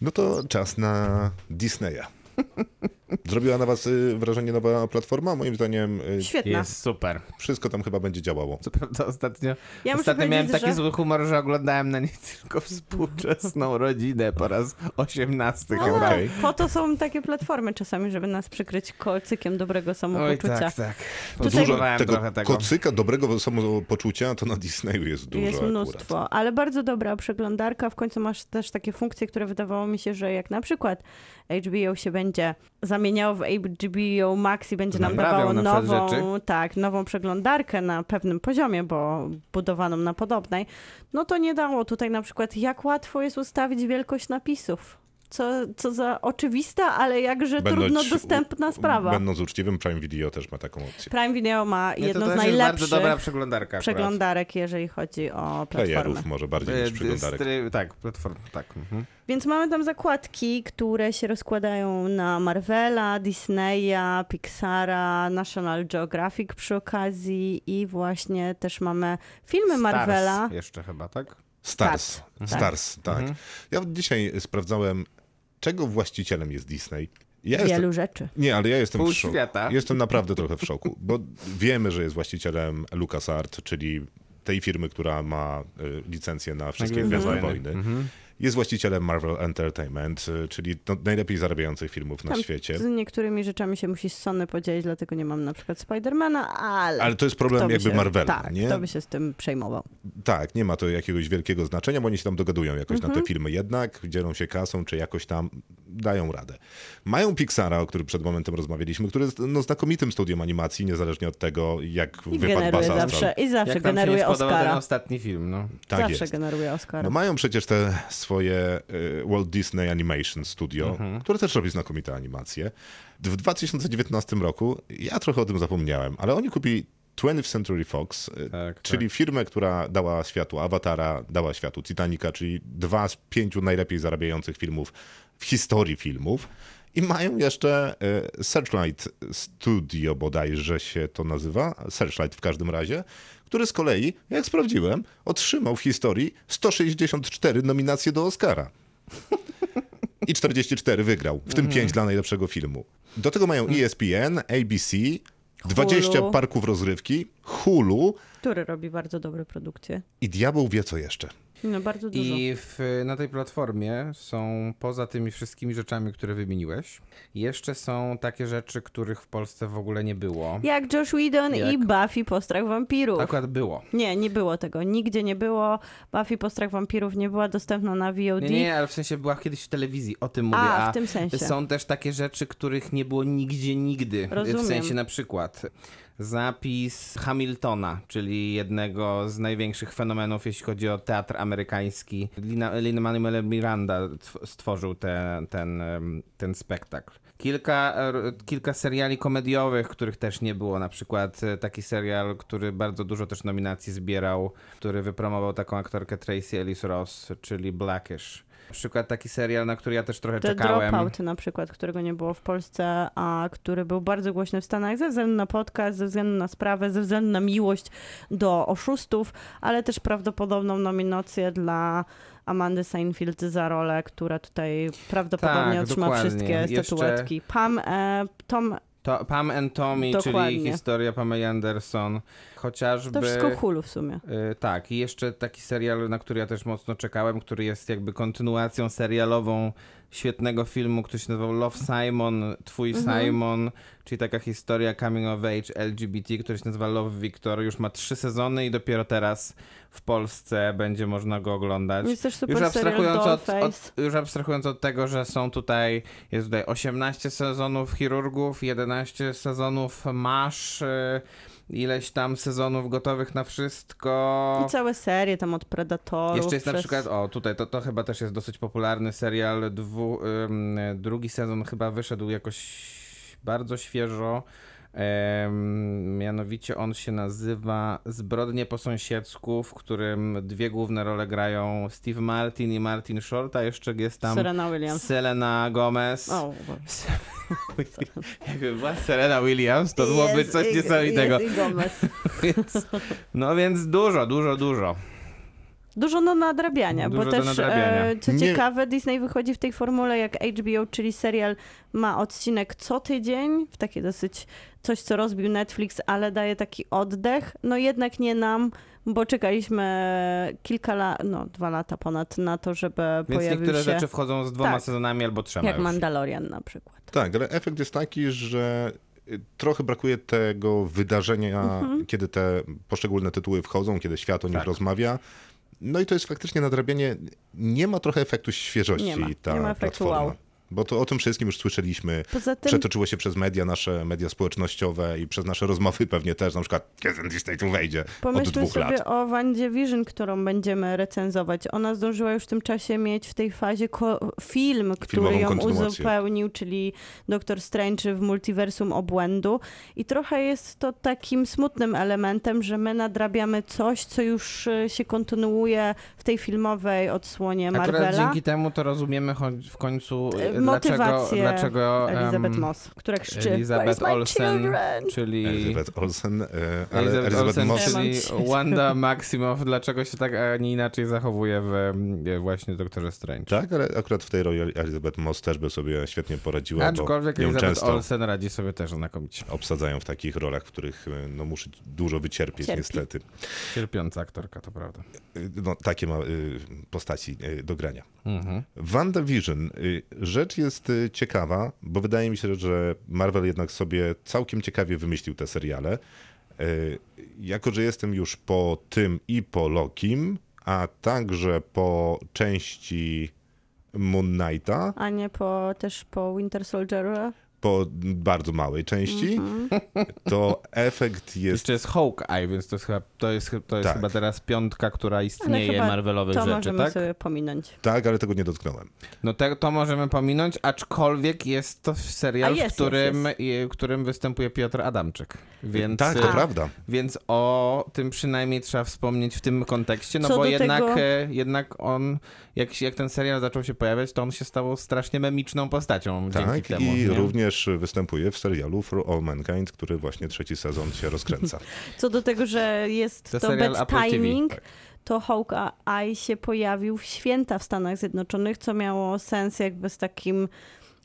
No to czas na Disneya. Zrobiła na was y, wrażenie nowa platforma? Moim zdaniem y, Świetna. Jest super. wszystko tam chyba będzie działało. Co prawda ostatnio, Ja ostatnio miałem taki że- zły humor, że oglądałem na niej tylko współczesną rodzinę po raz 18 No, chyba. Okej. Po to są takie platformy czasami, żeby nas przykryć kolcykiem dobrego Oj samopoczucia. tak, tak. Tutaj- Potrzebowałem tego, trochę tego. kocyka dobrego samopoczucia to na Disneyu jest dużo Jest akurat. mnóstwo, ale bardzo dobra przeglądarka. W końcu masz też takie funkcje, które wydawało mi się, że jak na przykład HBO się będzie zamieniało w HBO Max i będzie nam dawało nową, tak, nową przeglądarkę na pewnym poziomie, bo budowaną na podobnej, no to nie dało tutaj na przykład, jak łatwo jest ustawić wielkość napisów. Co, co za oczywista, ale jakże Będąc trudno dostępna sprawa. Będąc uczciwym, Prime Video też ma taką opcję. Prime Video ma Nie, jedną to z też jest bardzo najlepszych dobra przeglądarka akurat. przeglądarek, jeżeli chodzi o platformę. Playerów może bardziej niż Y, przeglądarek. Tak, platform, tak. Mhm. Więc mamy tam zakładki, które się rozkładają na Marvela, Disneya, Pixara, National Geographic przy okazji i właśnie też mamy filmy Marvela. Stars jeszcze chyba, tak? Stars. Tak. Stars, tak. Mhm. Ja dzisiaj sprawdzałem, czego właścicielem jest Disney. Ja jestem, Wielu rzeczy. nie, ale ja jestem Pół w szoku. świata. Jestem naprawdę trochę w szoku, bo wiemy, że jest właścicielem LucasArt, czyli tej firmy, która ma y, licencję na wszystkie Gwiezdne Gwiezdne Wojny. Wojny. Mhm. Jest właścicielem Marvel Entertainment, y, czyli no, najlepiej zarabiających filmów na Tam świecie. Z niektórymi rzeczami się musi z Sony podzielić, dlatego nie mam na przykład Spidermana, ale... Ale to jest problem by jakby się, Marvela, Tak, nie? kto by się z tym przejmował. Tak, nie ma to jakiegoś wielkiego znaczenia, bo oni się tam dogadują jakoś Mhm. na te filmy jednak, dzielą się kasą, czy jakoś tam dają radę. Mają Pixara, o którym przed momentem rozmawialiśmy, który jest no, znakomitym studiem animacji, niezależnie od tego, jak I wypadł generuje Bas Astral. zawsze, i zawsze Jak generuje Oscara. ostatni film, no. Tak zawsze jest. generuje Oscara. No mają przecież te swoje y, Walt Disney Animation Studio, Mhm. które też robi znakomite animacje. W 2019 roku, ja trochę o tym zapomniałem, ale oni kupili 20th Century Fox, y, Tak, czyli firmę, która dała światu Awatara, dała światu Titanica, czyli dwa z pięciu najlepiej zarabiających filmów w historii filmów. I mają jeszcze y, Searchlight Studio, bodajże się to nazywa, Searchlight w każdym razie, który z kolei, jak sprawdziłem, otrzymał w historii 164 nominacje do Oscara. I 44 wygrał, w tym 5 dla najlepszego filmu. Do tego mają E ESPN, ABC, 20 parków rozrywki, Hulu Który robi bardzo dobre produkcje. i diabeł wie co jeszcze. No bardzo dużo. I w, na tej platformie są poza tymi wszystkimi rzeczami, które wymieniłeś, jeszcze są takie rzeczy, których w Polsce w ogóle nie było. Jak Josh Whedon Jak- i Buffy Postrach Wampirów. Akurat było. Nie, nie było tego. Nigdzie nie było. Buffy Postrach Wampirów nie była dostępna na VOD. Nie, nie, ale w sensie była kiedyś w telewizji, o tym mówię. A, w tym sensie. Są też takie rzeczy, których nie było nigdzie, nigdy. Rozumiem. W sensie na przykład zapis Hamiltona, czyli jednego z największych fenomenów, jeśli chodzi o teatr amerykański. Lin-Manuel Miranda tw- stworzył te, ten, ten spektakl. Kilka, kilka seriali komediowych, których też nie było. Na przykład e, taki serial, który bardzo dużo też nominacji zbierał, który wypromował taką aktorkę Tracy Ellis Ross, czyli Blackish. Na przykład taki serial, na który ja też trochę The czekałem. Dropout na przykład, którego nie było w Polsce, a który był bardzo głośny w Stanach ze względu na podcast, ze względu na sprawę, ze względu na miłość do oszustów, ale też prawdopodobną nominację dla Amandy Seinfeld za rolę, która tutaj prawdopodobnie Tak, otrzyma dokładnie. wszystkie Jeszcze- statuetki. Pam, e, Tom, To Pam and Tommy, Dokładnie. czyli historia Pamela Anderson. Chociażby... to wszystko Hulu w sumie. Y, tak, i jeszcze taki serial, na który ja też mocno czekałem, który jest jakby kontynuacją serialową świetnego filmu, który się nazywał Love Simon, Twój Mhm. Simon, czyli taka historia coming of age LGBT, który się nazywa Love Victor. Już ma trzy sezony i dopiero teraz w Polsce będzie można go oglądać. Jest też super Już abstrahując od, od, już abstrahując od tego, że są tutaj, jest tutaj 18 sezonów chirurgów, 11 sezonów masz, y, ileś tam sezonów gotowych na wszystko. I całe serie tam od Predatorów. Jeszcze jest na przez- przykład, o tutaj, to, to chyba też jest dosyć popularny serial, dwu, ym, drugi sezon chyba wyszedł jakoś bardzo świeżo. Mianowicie on się nazywa Zbrodnie po sąsiedzku, w którym dwie główne role grają Steve Martin i Martin Short, a jeszcze jest tam Serena Williams. Selena Gomez. O, Jakby była Serena Williams, to byłoby coś niesamowitego. No więc dużo, dużo, dużo. Dużo do nadrabiania, Dużo bo do też, nadrabiania. e, co Nie- ciekawe, Disney wychodzi w tej formule jak HBO, czyli serial ma odcinek co tydzień, w takie dosyć coś, co rozbił Netflix, ale daje taki oddech. No jednak nie nam, bo czekaliśmy kilka lat, no dwa lata ponad na to, żeby Więc pojawił niektóre się rzeczy wchodzą z dwoma Tak. sezonami albo trzema jak już. Mandalorian na przykład. Tak, ale efekt jest taki, że y, trochę brakuje tego wydarzenia, Mhm. kiedy te poszczególne tytuły wchodzą, kiedy świat o nich Tak. rozmawia. No i to jest faktycznie nadrabianie. Nie ma trochę efektu świeżości Nie ma. ta Nie ma efektu platforma. wow. Bo to o tym wszystkim już słyszeliśmy. Poza tym Przetoczyło się przez media, nasze media społecznościowe i przez nasze rozmowy pewnie też, na przykład kiedy ten Disney tu wejdzie od Pomyślmy dwóch sobie lat. o Wandzie Vision, którą będziemy recenzować. Ona zdążyła już w tym czasie mieć w tej fazie ko- film, który ją uzupełnił, czyli Doktor Strange w multiversum obłędu. I trochę jest to takim smutnym elementem, że my nadrabiamy coś, co już e, się kontynuuje w tej filmowej odsłonie Akurat Marvela. dzięki temu to rozumiemy choć- w końcu, E, e, dlaczego, motywację dlaczego em, Elizabeth Moss, która krzyczy Elizabeth Olsen, czyli Elizabeth Olsen, e, ale Elizabeth, Elizabeth Olsen, Moss czyli. Wanda Maximoff, dlaczego się tak, a nie inaczej zachowuje w em, właśnie Doktorze Strange. Tak, ale akurat w tej roli Elizabeth Moss też by sobie świetnie poradziła, Aczkolwiek bo Elizabeth często Olsen radzi sobie też znakomicie. obsadzają w takich rolach, w których e, no, muszę dużo wycierpieć Cierpi. niestety. Cierpiąca aktorka, to prawda. Y, No, takie ma y, postaci y, do grania. Mhm. WandaVision. y, Rzecz jest y, ciekawa, bo wydaje mi się, że Marvel jednak sobie całkiem ciekawie wymyślił te seriale. Y, Jako, że jestem już po tym i po Lokim, a także po części Moon Knighta, A nie po, też po Winter Soldieru. Po bardzo małej części, Mhm. to efekt jest Jeszcze jest Hawkeye, więc to jest chyba, to jest, to jest Tak. chyba teraz piątka, która istnieje Marvelowych to rzeczy, możemy tak? sobie pominąć. tak, ale tego nie dotknąłem. No te, to możemy pominąć, aczkolwiek jest to serial, jest, w którym, jest, w którym występuje Piotr Adamczyk. Więc, tak, to prawda. Więc o tym przynajmniej trzeba wspomnieć w tym kontekście, no Co bo jednak, tego- e, jednak on, jak, się- jak ten serial zaczął się pojawiać, to on się stał strasznie memiczną postacią dzięki Tak, temu. i nie? również występuje w serialu For All Mankind, który właśnie trzeci sezon się rozkręca. Co do tego, że jest To to, bad timing, tak. to Hawkeye się pojawił w święta w Stanach Zjednoczonych, co miało sens jakby z takim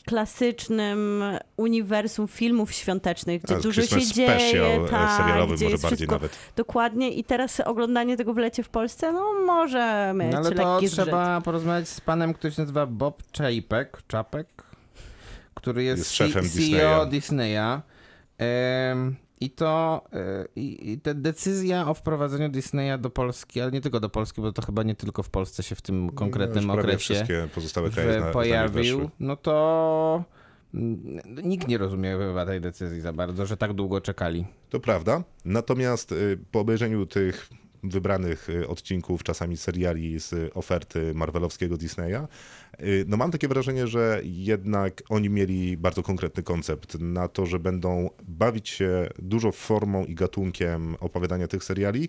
klasycznym uniwersum filmów świątecznych, gdzie A, dużo się dzieje, special, e, tak, gdzie może jest bardziej wszystko nawet. dokładnie i teraz oglądanie tego w lecie w Polsce, no może mieć No ale to trzeba porozmawiać z panem, który się nazywa Bob Czapek który jest, Jest szefem C-. CEO Disneya. Em, I to e, i, i ta decyzja o wprowadzeniu Disneya do Polski, ale nie tylko do Polski, bo to chyba nie tylko w Polsce się w tym konkretnym No, Już prawie okresie wszystkie pozostałe kraje zna, pojawił, no to nikt nie rozumie chyba tej decyzji za bardzo, że tak długo czekali. To prawda. Natomiast y, po obejrzeniu tych wybranych y, odcinków, czasami seriali z oferty marvelowskiego Disneya, no mam takie wrażenie, że jednak oni mieli bardzo konkretny koncept na to, że będą bawić się dużo formą i gatunkiem opowiadania tych seriali,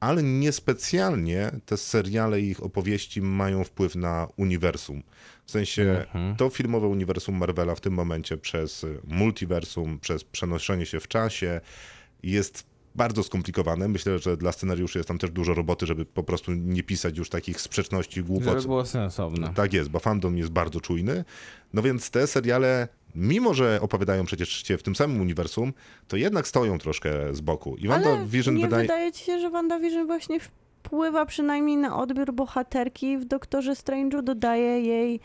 ale niespecjalnie te seriale i ich opowieści mają wpływ na uniwersum. W sensie to filmowe uniwersum Marvela w tym momencie przez y, multiversum, przez przenoszenie się w czasie jest bardzo skomplikowane. Myślę, że dla scenariuszy jest tam też dużo roboty, żeby po prostu nie pisać już takich sprzeczności, głupot. Żeby było sensowne. Tak jest, bo fandom jest bardzo czujny. No więc te seriale, mimo że opowiadają przecież się w tym samym uniwersum, to jednak stoją troszkę z boku. I Wanda Ale Vision nie wydaje... wydaje ci się, że WandaVision właśnie wpływa przynajmniej na odbiór bohaterki w Doktorze Strange'u, dodaje jej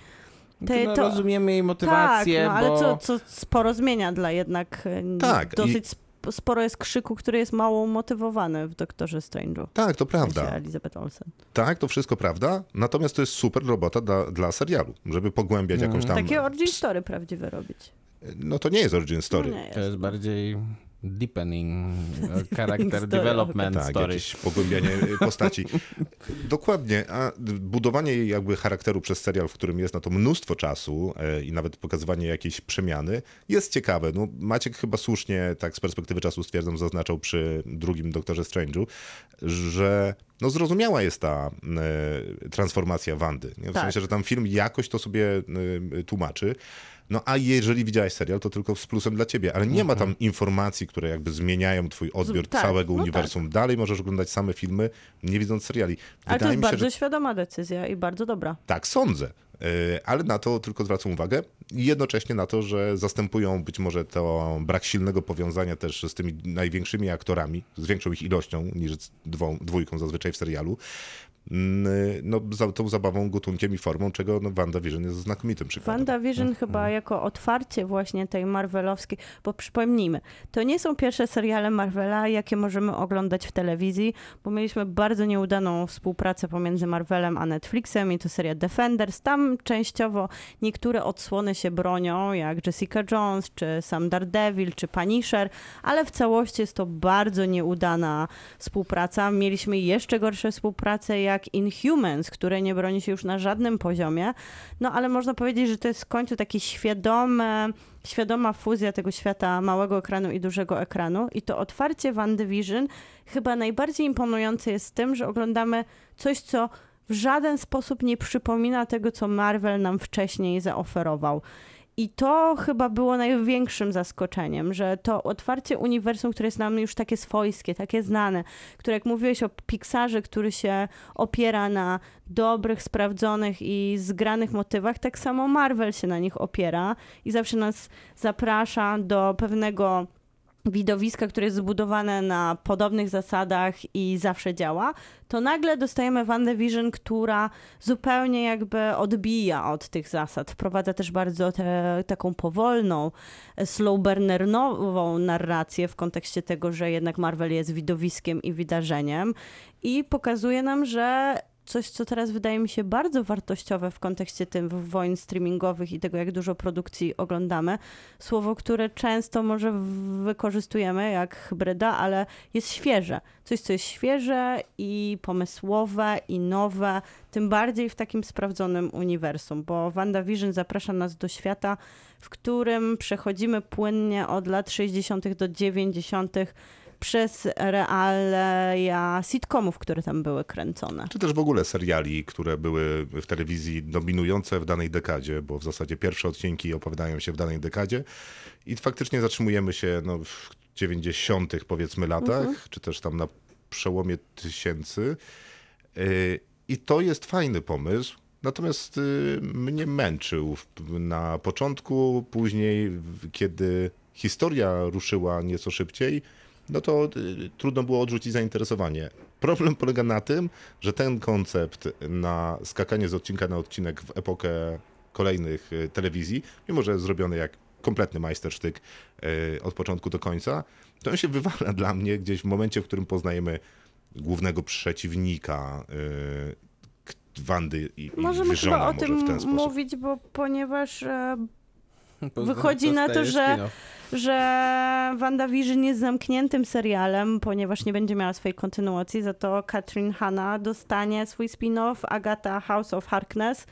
te, no, to... Rozumiem jej Tak, motywację, no, ale bo... co, co sporo zmienia dla jednak e, Tak, dosyć i- sporo jest krzyku, który jest mało motywowany w Doktorze Strange'u. Tak, to prawda. Elizabeth Olsen. Tak, to wszystko prawda. Natomiast to jest super robota dla, dla serialu, żeby pogłębiać jakąś tam... Takie origin story prawdziwe robić. No to nie jest origin story. No nie To jest. jest bardziej deepening character Story, development Tak, story. jakieś pogłębianie y, postaci. Dokładnie, a budowanie jej jakby charakteru przez serial, w którym jest na to mnóstwo czasu e, i nawet pokazywanie jakiejś przemiany, jest ciekawe. No, Maciek chyba słusznie, tak z perspektywy czasu stwierdzam, zaznaczał przy drugim Doktorze Strange'u, że no zrozumiała jest ta e, transformacja Wandy. Nie? W Tak. sensie, że tam film jakoś to sobie e, tłumaczy. No a jeżeli widziałeś serial, to tylko z plusem dla ciebie, ale nie ma tam informacji, które jakby zmieniają twój odbiór tak, całego no uniwersum. Dalej możesz oglądać same filmy, nie widząc seriali. Ale to Wydaje jest mi się, bardzo że świadoma decyzja i bardzo dobra. tak sądzę. Yy, Ale na to tylko zwracam uwagę i jednocześnie na to, że zastępują być może to brak silnego powiązania też z tymi największymi aktorami, z większą ich ilością niż dwą, dwójką zazwyczaj w serialu. Mm, No, za tą zabawą, gatunkiem i formą, czego no, WandaVision jest znakomitym przykładem. WandaVision chyba jako otwarcie właśnie tej marvelowskiej, bo przypomnijmy, to nie są pierwsze seriale Marvela, jakie możemy oglądać w telewizji, bo mieliśmy bardzo nieudaną współpracę pomiędzy Marvelem a Netflixem i to seria Defenders. Tam częściowo niektóre odsłony się bronią, jak Jessica Jones, czy sam Daredevil, czy Punisher, ale w całości jest to bardzo nieudana współpraca. Mieliśmy jeszcze gorsze współprace jak Inhumans, które nie broni się już na żadnym poziomie. No ale można powiedzieć, że to jest w końcu takie świadome, świadoma fuzja tego świata małego ekranu i dużego ekranu. I to otwarcie WandaVision chyba najbardziej imponujące jest tym, że oglądamy coś, co w żaden sposób nie przypomina tego, co Marvel nam wcześniej zaoferował. I to chyba było największym zaskoczeniem, że to otwarcie uniwersum, które jest nam już takie swojskie, takie znane, które jak mówiłeś o Pixarze, który się opiera na dobrych, sprawdzonych i zgranych motywach, tak samo Marvel się na nich opiera i zawsze nas zaprasza do pewnego widowiska, które jest zbudowane na podobnych zasadach i zawsze działa, to nagle dostajemy WandaVision, która zupełnie jakby odbija od tych zasad. Wprowadza też bardzo te, taką powolną, slow burnerową narrację w kontekście tego, że jednak Marvel jest widowiskiem i wydarzeniem i pokazuje nam, że coś, co teraz wydaje mi się bardzo wartościowe w kontekście tym wojen streamingowych i tego, jak dużo produkcji oglądamy. Słowo, które często może wykorzystujemy jak hybryda, ale jest świeże. Coś, co jest świeże i pomysłowe i nowe, tym bardziej w takim sprawdzonym uniwersum, bo WandaVision zaprasza nas do świata, w którym przechodzimy płynnie od lat 60. do 90. przez realia sitcomów, które tam były kręcone. Czy też w ogóle seriali, które były w telewizji dominujące w danej dekadzie, bo w zasadzie pierwsze odcinki opowiadają się w danej dekadzie i faktycznie zatrzymujemy się no, w 90. powiedzmy latach, czy też tam na przełomie tysięcy. Yy, I to jest fajny pomysł. Natomiast y, mnie męczył na początku, później, kiedy historia ruszyła nieco szybciej, no to y, trudno było odrzucić zainteresowanie. Problem polega na tym, że ten koncept na skakanie z odcinka na odcinek w epokę kolejnych y, telewizji, mimo że zrobiony jak kompletny majstersztyk y, od początku do końca, to on się wywala dla mnie gdzieś w momencie, w którym poznajemy głównego przeciwnika Wandy i, Możemy chyba o może tym mówić, bo ponieważ e, Wychodzi na to, że- że WandaVision jest zamkniętym serialem, ponieważ nie będzie miała swojej kontynuacji, za to Katrin Hanna dostanie swój spin-off, Agata House of Harkness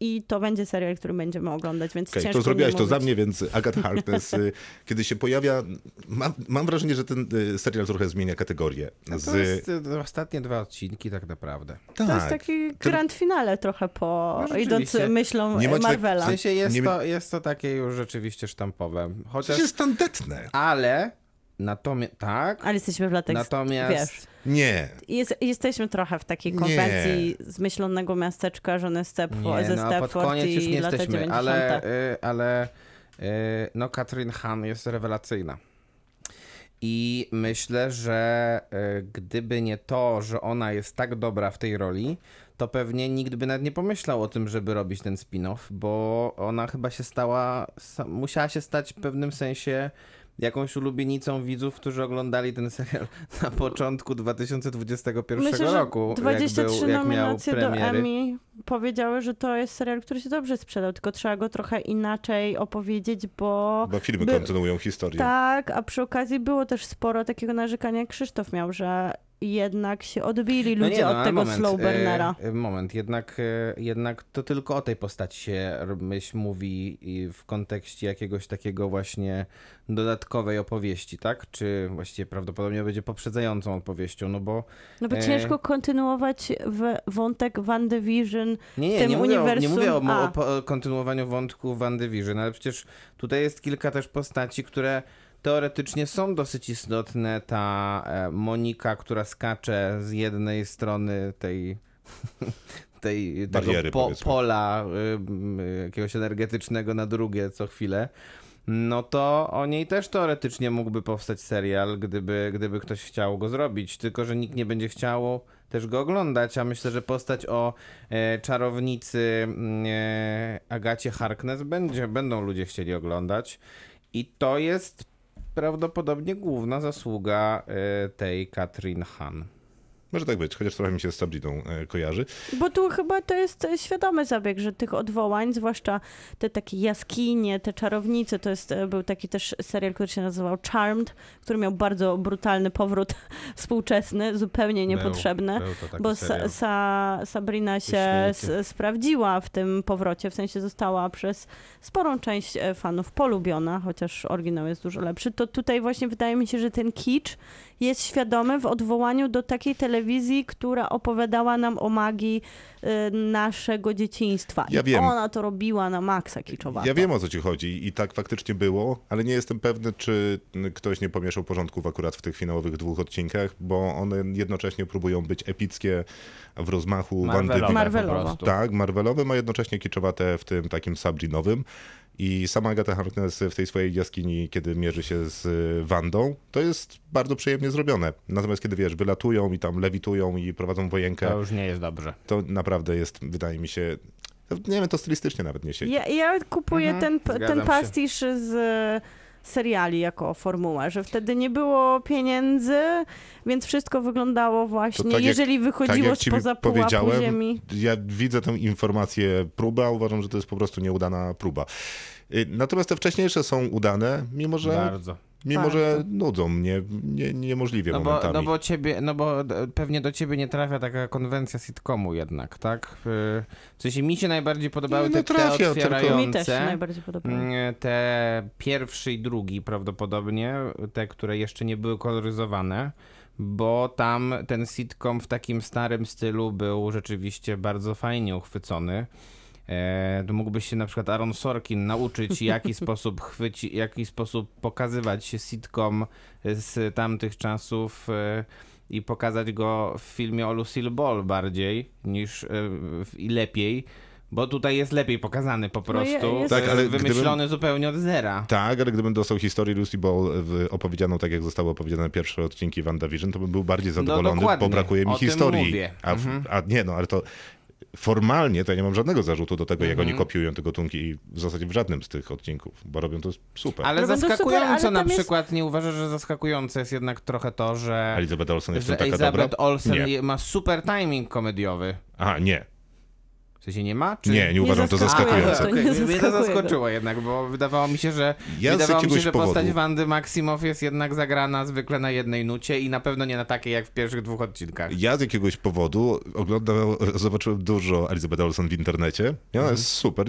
i to będzie serial, który będziemy oglądać, więc Okej, ciężko to zrobiłaś to za mnie, więc Agatha Harkness, y, kiedy się pojawia, mam, mam wrażenie, że ten y, serial trochę zmienia kategorię. No Z, to jest y, ostatnie dwa odcinki tak naprawdę. To jest tak, taki Ten- grand finale trochę po No idąc myślą Nie macie tak- Marvela. W sensie jest, Nie- to, jest to takie już rzeczywiście sztampowe. to Chociaż, jest tandetne. ale, natomiast, tak, Ale jesteśmy w latach, natomiast, wiesz, Nie. jest, jesteśmy trochę w takiej Nie. konwencji zmyślonego miasteczka, żony Stepford, nie, ze no a pod Stepford koniec już nie lata jesteśmy, 90. ale, y, ale y, no Katrin Han jest rewelacyjna. I myślę, że y, gdyby nie to, że ona jest tak dobra w tej roli, to pewnie nikt by nawet nie pomyślał o tym, żeby robić ten spin-off, bo ona chyba się stała, sa- musiała się stać w pewnym sensie jakąś ulubienicą widzów, którzy oglądali ten serial na początku 2021 Myślę, że roku, 23 jak, był, jak miał nominacje do premiery. Emmy powiedziały, że to jest serial, który się dobrze sprzedał, tylko trzeba go trochę inaczej opowiedzieć, bo Bo filmy By- kontynuują historię. tak, a przy okazji było też sporo takiego narzekania, jak Krzysztof miał, że jednak się odbili No ludzie nie, no, od tego moment, slow burnera. e, e, Moment, jednak, e, jednak to tylko o tej postaci się myśl mówi w kontekście jakiegoś takiego właśnie dodatkowej opowieści, tak? Czy właściwie prawdopodobnie będzie poprzedzającą opowieścią, no bo No bo e, ciężko kontynuować w wątek WandaVision. Nie, nie, tym nie mówię, o, nie uniwersum- mówię o, o kontynuowaniu wątku WandaVision, ale przecież tutaj jest kilka też postaci, które teoretycznie są dosyć istotne. Ta e, Monika, która skacze z jednej strony tej tej tego Bariery, po, powiedzmy. pola y, y, jakiegoś energetycznego na drugie co chwilę. No to o niej też teoretycznie mógłby powstać serial, gdyby, gdyby ktoś chciał go zrobić, tylko że nikt nie będzie chciał też go oglądać, a myślę, że postać o e, czarownicy mm, e, Agacie Harkness będzie, będą ludzie chcieli oglądać i to jest prawdopodobnie główna zasługa e, tej Katrin Han. Może tak być, chociaż trochę mi się z Sabriną e, kojarzy. Bo tu chyba to jest e, świadomy zabieg, że tych odwołań, zwłaszcza te takie jaskinie, te czarownice, to jest, e, był taki też serial, który się nazywał Charmed, który miał bardzo brutalny powrót współczesny, zupełnie niepotrzebny. Był taki Bo sa, sa, Sabrina się s, sprawdziła w tym powrocie, w sensie została przez sporą część fanów polubiona, chociaż oryginał jest dużo lepszy. To tutaj właśnie wydaje mi się, że ten kicz jest świadomy w odwołaniu do takiej telewizji, która opowiadała nam o magii e, naszego dzieciństwa. Ja I wiem. ona to robiła na maksa kiczowato. Ja wiem o co ci chodzi i tak faktycznie było, ale nie jestem pewny, czy ktoś nie pomieszał porządków akurat w tych finałowych dwóch odcinkach, bo one jednocześnie próbują być epickie w rozmachu Marvelowe Wandy. Prostu. Tak, Marvelowym, a jednocześnie kiczowate w tym takim Sabrinowym. I sama Agatha Harkness w tej swojej jaskini, kiedy mierzy się z y, Wandą, to jest bardzo przyjemnie zrobione. Natomiast kiedy, wiesz, wylatują i tam lewitują i prowadzą wojenkę, To już nie jest dobrze. to naprawdę jest, wydaje mi się, nie wiem, to stylistycznie nawet nie siedzi. Ja, ja kupuję Mhm, ten, ten się. pastisz z seriali jako formułę, że wtedy nie było pieniędzy, więc wszystko wyglądało właśnie, tak jak- jeżeli wychodziło jak ci spoza pułapu powiedziałem, ziemi. Ja widzę tę informację próba, a uważam, że to jest po prostu nieudana próba. Y, Natomiast te wcześniejsze są udane, mimo że, Bardzo. Mimo, że Bardzo. nudzą mnie nie, niemożliwie No bo, momentami. no bo ciebie, no bo d- pewnie do ciebie nie trafia taka konwencja sitcomu jednak, tak? Y, W sensie mi się najbardziej podobały Nie, te, no te trafia, tylko- otwierające. Mi też się najbardziej podobało. Mm, Te pierwszy i drugi prawdopodobnie, te, które jeszcze nie były koloryzowane, bo tam ten sitcom w takim starym stylu był rzeczywiście bardzo fajnie uchwycony. E, to mógłbyś się na przykład Aaron Sorkin nauczyć, w jaki sposób chwyci, jaki sposób pokazywać sitcom z tamtych czasów. E, i pokazać go w filmie o Lucille Ball bardziej niż e, i lepiej, bo tutaj jest lepiej pokazany po No je- prostu, Tak, ale wymyślony zupełnie od zera. Tak, ale gdybym dostał historię Lucy Ball w, opowiedzianą tak, jak zostały opowiedziane pierwsze odcinki WandaVision, to bym był bardziej zadowolony, bo dokładnie. brakuje mi O tym historii. mówię. A, w, Mhm. a nie, no ale to formalnie to ja nie mam żadnego zarzutu do tego, jak Mhm. oni kopiują te gatunki w zasadzie w żadnym z tych odcinków, bo robią to super. Ale Robią to super, zaskakująco ale na jest- przykład, nie uważasz, że zaskakujące jest jednak trochę to, że, Elizabeth Olsen jest w że taka Elizabeth dobra? Olsen Nie. ma super timing komediowy. Aha, nie. W sensie nie ma? Czy... Nie, nie uważam to zaskakuje. zaskakujące. To Okej, nie mnie to go. zaskoczyło jednak, bo wydawało mi się, że Ja wydawało mi się, jakiegoś że powodu. postać Wandy Maximow jest jednak zagrana zwykle na jednej nucie i na pewno nie na takiej jak w pierwszych dwóch odcinkach. Ja z jakiegoś powodu oglądałem, zobaczyłem dużo Elizabeth Olsen w internecie i Mhm. ona jest super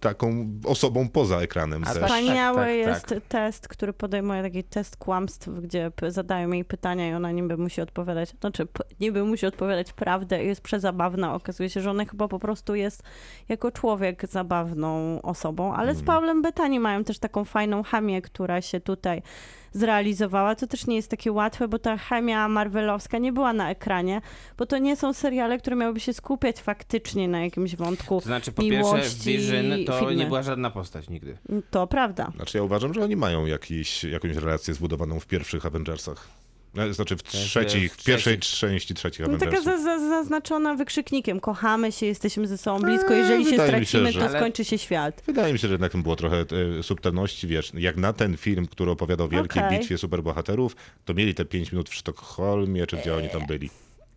taką osobą poza ekranem A też. tak, Wspaniały tak, jest tak. test, który podejmuje taki test kłamstw, gdzie zadają jej pytania i ona niby musi odpowiadać, znaczy niby musi odpowiadać prawdę i jest przezabawna. Okazuje się, że ona chyba po prostu jest jako człowiek zabawną osobą, ale z Paulem Bettany mają też taką fajną chamię, która się tutaj zrealizowała. To też nie jest takie łatwe, bo ta chemia marvelowska nie była na ekranie, bo to nie są seriale, które miałyby się skupiać faktycznie na jakimś wątku. To znaczy, po pierwsze, w Miłości, Vision to filmy. nie była żadna postać nigdy. To prawda. Znaczy ja uważam, że oni mają jakiś, jakąś relację zbudowaną w pierwszych Avengersach. E, Znaczy w trzecich, w pierwszej części trzecich No taka za, za, zaznaczona wykrzyknikiem. Kochamy się, jesteśmy ze sobą blisko. Jeżeli się stracimy, że- to skończy się świat. Wydaje mi się, że jednak tam było trochę e, subtelności, wiesz, jak na ten film, który opowiadał o wielkiej Okej. bitwie superbohaterów, to mieli te 5 minut w Sztokholmie, czy gdzie oni tam byli.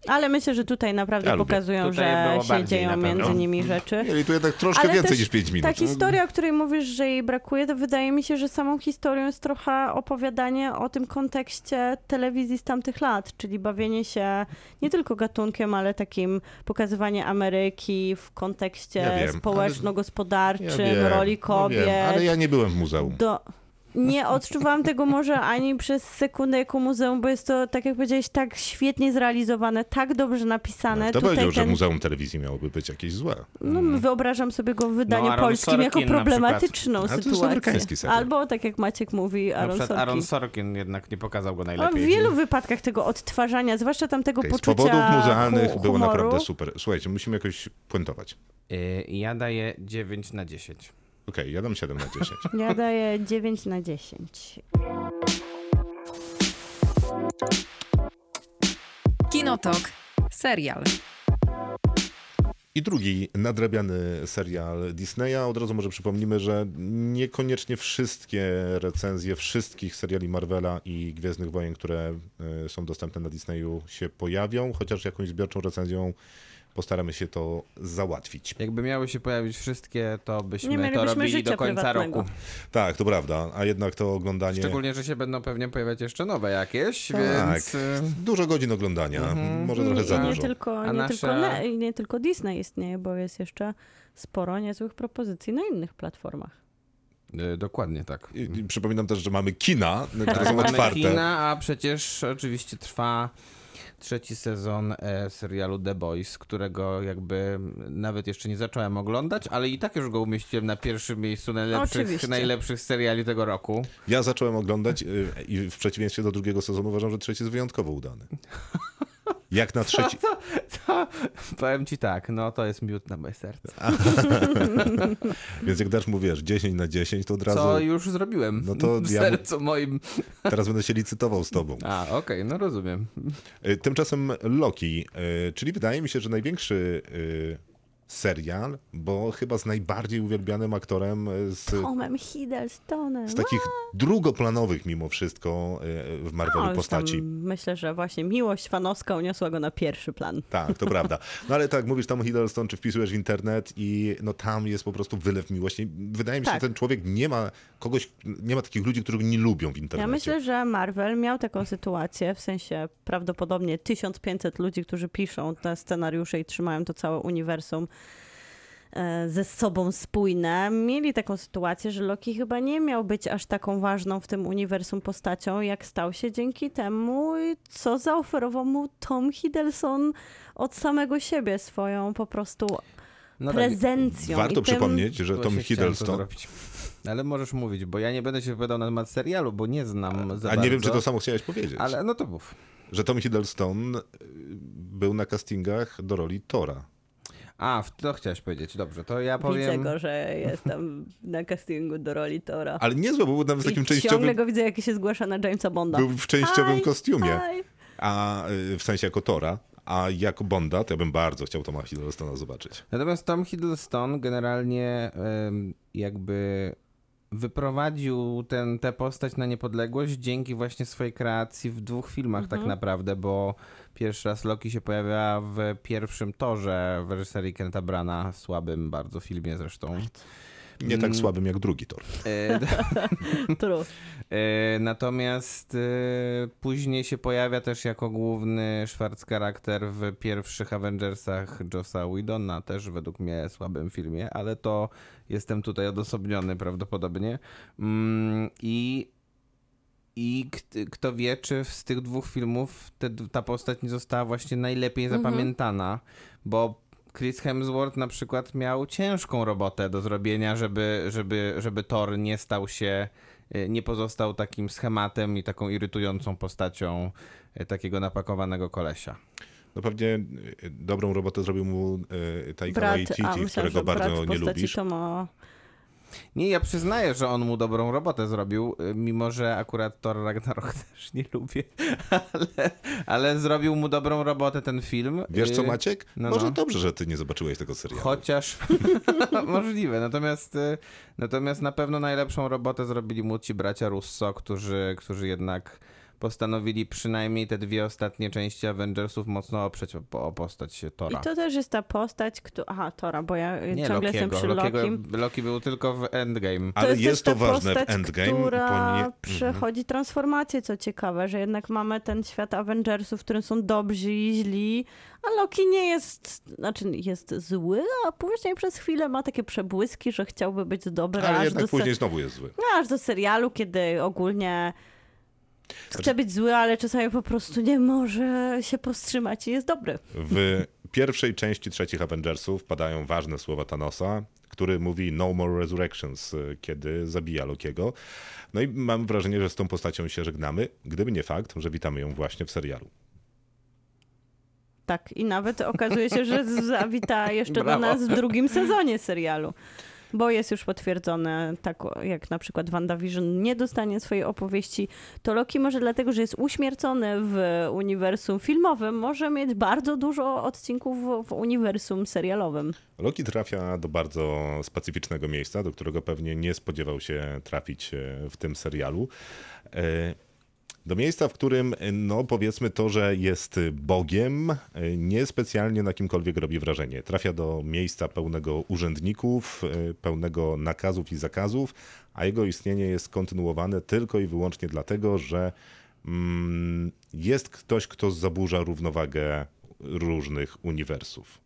Ale myślę, że tutaj naprawdę Ja pokazują, Tutaj że się dzieją między nimi rzeczy. Mieli tu jednak troszkę Ale więcej niż 5 minut. Ta historia, o której mówisz, że jej brakuje, to wydaje mi się, że samą historią jest trochę opowiadanie o tym kontekście telewizji z tamtych lat, czyli bawienie się nie tylko gatunkiem, ale takim pokazywanie Ameryki w kontekście Ja społeczno-gospodarczym, Ja roli ja kobiet. wiem, ale ja nie byłem w muzeum. Do... Nie odczuwałam tego może ani przez sekundę jako muzeum, bo jest to, tak jak powiedziałeś, tak świetnie zrealizowane, tak dobrze napisane. Kto Tutaj powiedział, że ten- Muzeum Telewizji miałoby być jakieś złe? No, wyobrażam sobie go w wydaniu No, polskim jako Sorkin na problematyczną to sytuację. Albo, tak jak Maciek mówi, Aaron Sorkin. Aaron Sorkin jednak nie pokazał go On najlepiej. w wielu wypadkach tego odtwarzania, zwłaszcza tamtego z poczucia powodów muzealnych hu- było humoru. naprawdę super. Słuchajcie, musimy jakoś puentować. Y, Ja daję 9 na 10. Okej, ja dam 7 na 10. Ja daję 9 na 10. Kinotok. Serial. I drugi nadrabiany serial Disneya. Od razu może przypomnimy, że niekoniecznie wszystkie recenzje wszystkich seriali Marvela i Gwiezdnych Wojen, które e, są dostępne na Disneyu się pojawią, chociaż jakąś zbiorczą recenzją postaramy się to załatwić. Jakby miały się pojawić wszystkie, to Nie byśmy to robili życia do końca prywatnego. roku. Tak, to prawda, a jednak to oglądanie... Szczególnie, że się będą pewnie pojawiać jeszcze nowe jakieś, Tak. więc... y, Dużo godzin oglądania, Mhm. może trochę za nie, dużo. tylko, A nie, nasza- tylko, nie tylko Disney istnieje, bo jest jeszcze sporo niezłych propozycji na innych platformach. y, Dokładnie tak. I, przypominam też, że mamy kina, które Tak, są mamy otwarte. kina, a przecież oczywiście trwa trzeci sezon e, serialu The Boys, którego jakby nawet jeszcze nie zacząłem oglądać, ale i tak już go umieściłem na pierwszym miejscu najlepszych, Oczywiście. najlepszych seriali tego roku. Ja zacząłem oglądać y, i w przeciwieństwie do drugiego sezonu uważam, że trzeci jest wyjątkowo udany. Jak na trzeci... Powiem ci tak, no to jest miód na moje serce. Więc jak dasz mu, wiesz, 10 na 10, to od razu... Co już zrobiłem No to w ja- sercu moim. Teraz będę się licytował z tobą. A, okej, no rozumiem. Y, Tymczasem Loki, y, czyli wydaje mi się, że największy y, serial, bo chyba z najbardziej uwielbianym aktorem y, z, Tomem Hiddlestonem. z takich drugoplanowych mimo wszystko y, w Marvelu No, postaci. Myślę, że właśnie miłość fanowska uniosła go na pierwszy plan. Tak, to prawda. No ale tak, mówisz tam Hiddleston, czy wpisujesz w internet i no tam jest po prostu wylew miłości. Wydaje mi się, Tak. że ten człowiek nie ma kogoś, nie ma takich ludzi, których nie lubią w internecie. Ja myślę, że Marvel miał taką sytuację, w sensie prawdopodobnie 1500 ludzi, którzy piszą te scenariusze i trzymają to całe uniwersum e, ze sobą spójne, mieli taką sytuację, że Loki chyba nie miał być aż taką ważną w tym uniwersum postacią, jak stał się dzięki temu, co zaoferował mu Tom Hiddleston od samego siebie, swoją po prostu No tak, prezencją. Warto i tym- przypomnieć, że Tom Hiddleston... Ale możesz mówić, bo ja nie będę się wypowiadał na temat serialu, bo nie znam za A nie wiem, bardzo. czy to samo chciałeś powiedzieć. Ale no to mów. że Tom Hiddleston y, był na castingach do roli Tora. A, w- to chciałeś powiedzieć. Dobrze, to ja Widzę powiem... go, że jestem na castingu do roli Tora. Ale niezłe, bo był nawet w takim I ciągle częściowym... go widzę, jak się zgłasza na Jamesa Bonda. Był w częściowym Hi, kostiumie. hi. A y, w sensie jako Tora. A jako Bonda, to ja bym bardzo chciał Toma Hiddlestona zobaczyć. Natomiast Tom Hiddleston generalnie jakby wyprowadził ten, tę postać na niepodległość dzięki właśnie swojej kreacji w dwóch filmach tak naprawdę, bo pierwszy raz Loki się pojawia w pierwszym torze w reżyserii Kenta Brana, słabym bardzo filmie zresztą. Nie tak słabym jak drugi Tor. E. E, Natomiast e, później się pojawia też jako główny Schwarz charakter w pierwszych Avengersach Jossa Whedona, też według mnie słabym filmie, ale to jestem tutaj odosobniony prawdopodobnie. Mm, I i kt- kto wie, czy z tych dwóch filmów te, ta postać nie została właśnie najlepiej zapamiętana, bo Chris Hemsworth na przykład miał ciężką robotę do zrobienia, żeby, żeby, żeby Thor nie stał się, y, nie pozostał takim schematem i taką irytującą postacią y, takiego napakowanego kolesia. No pewnie y, dobrą robotę zrobił mu Taika Waititi, którego brat bardzo nie lubisz. Nie, ja przyznaję, że on mu dobrą robotę zrobił, y, mimo że akurat Thor Ragnarok też nie lubię, ale, ale zrobił mu dobrą robotę ten film. Wiesz co Y, Maciek? no, Może no. dobrze, że ty nie zobaczyłeś tego serialu. Chociaż możliwe. Natomiast, y, natomiast na pewno najlepszą robotę zrobili ci bracia Russo, którzy, którzy jednak postanowili przynajmniej te dwie ostatnie części Avengersów mocno oprzeć o, o postać Tora. I to też jest ta postać, która... Aha, Tora, bo ja Nie ciągle jestem Lokiego. przy Lokiego. Lokim. Loki był tylko w Endgame. Ale jest, jest, też to ta ważne w postać, Endgame. która nie... przechodzi transformację, co ciekawe, że jednak mamy ten świat Avengersów, w którym są dobrzy i źli, a Loki nie jest, znaczy jest zły, a później przez chwilę ma takie przebłyski, że chciałby być dobry, Ale aż, jednak do później znowu jest zły. aż do serialu, kiedy ogólnie chce być zły, ale czasami po prostu nie może się powstrzymać i jest dobry. W pierwszej części trzecich Avengersów padają ważne słowa Thanosa, który mówi No More Resurrections, kiedy zabija Lokiego. No i mam wrażenie, że z tą postacią się żegnamy, gdyby nie fakt, że witamy ją właśnie w serialu. Tak, i nawet okazuje się, że zawita jeszcze do Brawo. nas w drugim sezonie serialu. Bo jest już potwierdzone, tak jak na przykład WandaVision nie dostanie swojej opowieści, to Loki może dlatego, że jest uśmiercony w uniwersum filmowym, może mieć bardzo dużo odcinków w, uniwersum serialowym. Loki trafia do bardzo specyficznego miejsca, do którego pewnie nie spodziewał się trafić e, w tym serialu. Do miejsca, w którym, no powiedzmy to, że jest Bogiem, niespecjalnie na kimkolwiek robi wrażenie. Trafia do miejsca pełnego urzędników, e, pełnego nakazów i zakazów, a jego istnienie jest kontynuowane tylko i wyłącznie dlatego, że mm, jest ktoś, kto zaburza równowagę różnych uniwersów.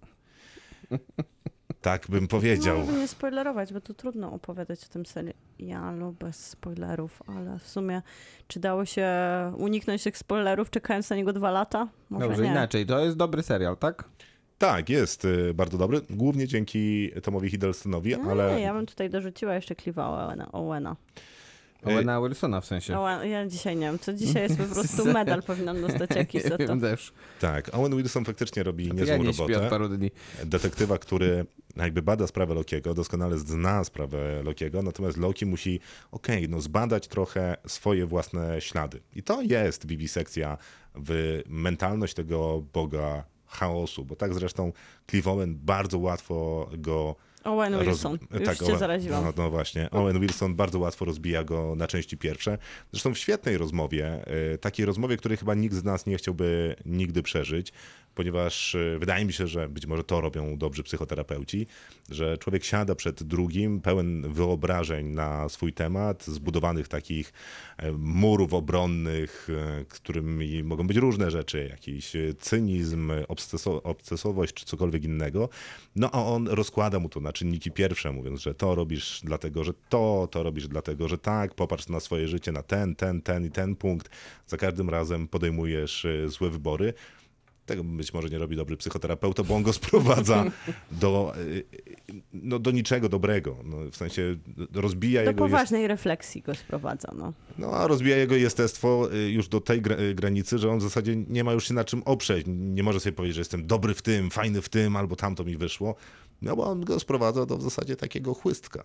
Tak bym powiedział. No, nie spoilerować, bo to trudno opowiadać o tym serialu bez spoilerów, ale w sumie czy dało się uniknąć tych spoilerów czekając na niego dwa lata? Może Dobrze, nie. inaczej. To jest dobry serial, tak? Tak, jest y, bardzo dobry. Głównie dzięki Tomowi Hiddlestonowi, ale Nie, ja bym tutaj dorzuciła jeszcze Clive'a Owena. Owena. Wilsona w sensie. Owen, ja dzisiaj nie wiem, co dzisiaj jest po prostu medal powinnam dostać jakiś za to. wiem też. tak, Owen Wilson faktycznie robi Ja niezłą nie od robotę. paru dni. Detektywa, który jakby bada sprawę Lokiego, doskonale zna sprawę Lokiego, natomiast Loki musi, okej, no zbadać trochę swoje własne ślady. I to jest wiwisekcja w mentalność tego boga chaosu, bo tak zresztą Clive Owen bardzo łatwo go Owen roz- Wilson. Już tak, Owen- zaraziłam. No, no właśnie. Owen Wilson bardzo łatwo rozbija go na części pierwsze. Zresztą w świetnej rozmowie, y, takiej rozmowie, której chyba nikt z nas nie chciałby nigdy przeżyć, ponieważ y, wydaje mi się, że być może to robią dobrzy psychoterapeuci, że człowiek siada przed drugim, pełen wyobrażeń na swój temat, zbudowanych takich e, murów obronnych, e, którymi mogą być różne rzeczy, jakiś e, cynizm, obseso- obsesowość czy cokolwiek innego. No a on rozkłada mu to na czynniki pierwsze, mówiąc, że to robisz dlatego, że to, to robisz dlatego, że tak, popatrz na swoje życie, na ten, ten, ten i ten punkt. Za każdym razem podejmujesz e, złe wybory. Tego być może nie robi dobry psychoterapeuta, bo on go sprowadza do, y, no, do niczego dobrego. No, w sensie rozbija Do jego... jest- poważnej refleksji go sprowadza. No. no, a rozbija jego jestestwo y, już do tej y, granicy, że on w zasadzie nie ma już się na czym oprzeć. Nie może sobie powiedzieć, że jestem dobry w tym, fajny w tym, albo tamto mi wyszło. No bo on go sprowadza do w zasadzie takiego chłystka.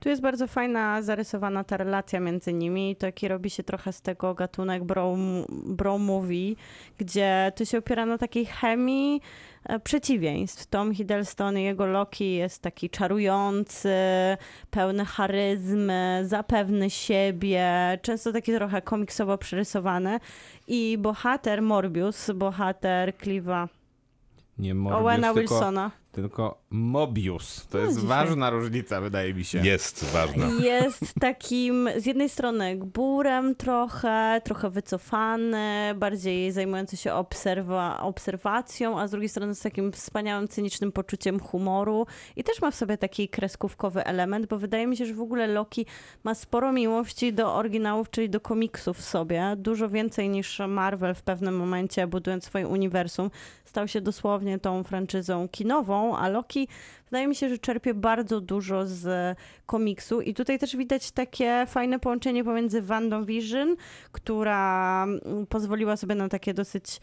Tu jest bardzo fajna, zarysowana ta relacja między nimi. Taki robi się trochę z tego gatunek bro, bro movie, gdzie to się opiera na takiej chemii e, przeciwieństw. Tom Hiddleston i jego Loki jest taki czarujący, pełny charyzmy, zapewny siebie, często taki trochę komiksowo przerysowany. I bohater Morbius, bohater Clive'a Nie Morbius, Owena tylko, Wilsona. Tylko Mobius. To jest dzisiaj. ważna różnica, wydaje mi się. Jest ważna. Jest takim z jednej strony gburem trochę, trochę wycofany, bardziej zajmujący się obserwa- obserwacją, a z drugiej strony z takim wspaniałym, cynicznym poczuciem humoru i też ma w sobie taki kreskówkowy element, bo wydaje mi się, że w ogóle Loki ma sporo miłości do oryginałów, czyli do komiksów w sobie, dużo więcej niż Marvel w pewnym momencie, budując swoje uniwersum. Stał się dosłownie tą franczyzą kinową, a Loki wydaje mi się, że czerpie bardzo dużo z komiksu. I tutaj też widać takie fajne połączenie pomiędzy WandaVision, która mm, pozwoliła sobie na takie dosyć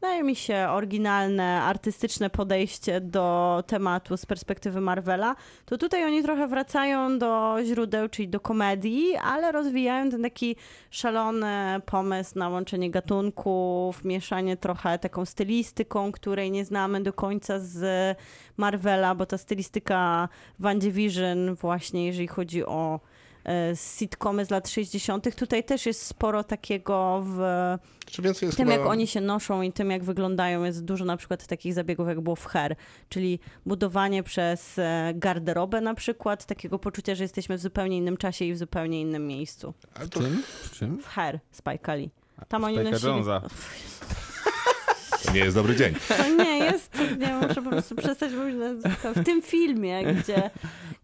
Wydaje mi się oryginalne, artystyczne podejście do tematu z perspektywy Marvela, to tutaj oni trochę wracają do źródeł, czyli do komedii, ale rozwijają ten taki szalony pomysł na łączenie gatunków, mieszanie trochę taką stylistyką, której nie znamy do końca z Marvela, bo ta stylistyka WandaVision właśnie, jeżeli chodzi o sitcomy z lat 60., tutaj też jest sporo takiego w Czy więcej jest tym, chyba... jak oni się noszą i tym, jak wyglądają, jest dużo na przykład takich zabiegów, jak było w Her, czyli budowanie przez e, garderobę na przykład, takiego poczucia, że jesteśmy w zupełnie innym czasie i w zupełnie innym miejscu. Ale to, Czym? Czym? W Her, Spike Lee. Tam oni nosili... Jonesa. To nie jest dobry dzień. To nie jest, nie muszę po prostu przestać mówić na- w tym filmie, gdzie,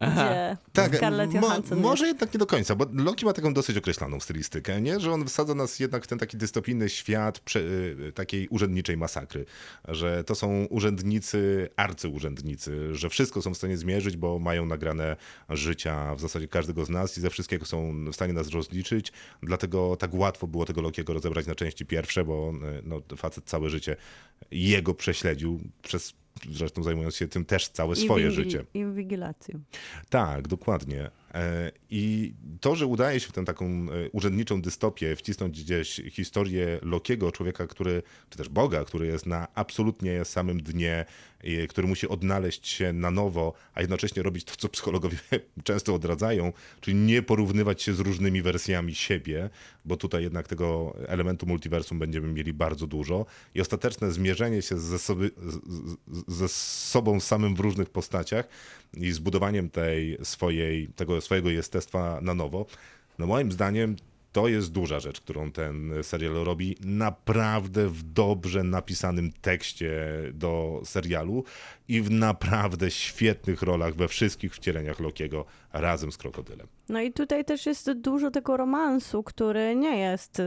gdzie Tak, Scarlett mo- Johansson może jednak nie do końca, bo Loki ma taką dosyć określoną stylistykę, nie? że on wsadza nas jednak w ten taki dystopijny świat prze, y, takiej urzędniczej masakry, że to są urzędnicy, arcyurzędnicy, że wszystko są w stanie zmierzyć, bo mają nagrane życia w zasadzie każdego z nas i ze wszystkiego są w stanie nas rozliczyć, dlatego tak łatwo było tego Lokiego rozebrać na części pierwsze, bo y, no, facet całe życie jego prześledził przez Zresztą zajmując się tym też całe swoje Inwigi- życie. Inwigilacją. Tak, dokładnie. E, I to, że udaje się w tę taką e, urzędniczą dystopię wcisnąć gdzieś historię Lokiego, człowieka, który, czy też Boga, który jest na absolutnie samym dnie, i który musi odnaleźć się na nowo, a jednocześnie robić to, co psychologowie często odradzają, czyli nie porównywać się z różnymi wersjami siebie, bo tutaj jednak tego elementu multiversum będziemy mieli bardzo dużo. I ostateczne zmierzenie się ze, sobie, ze sobą samym w różnych postaciach i zbudowaniem tej swojej, tego swojego jestestwa na nowo, no moim zdaniem to jest duża rzecz, którą ten serial robi. Naprawdę w dobrze napisanym tekście do serialu i w naprawdę świetnych rolach we wszystkich wcieleniach Lokiego razem z Krokodylem, No i tutaj też jest dużo tego romansu, który nie jest...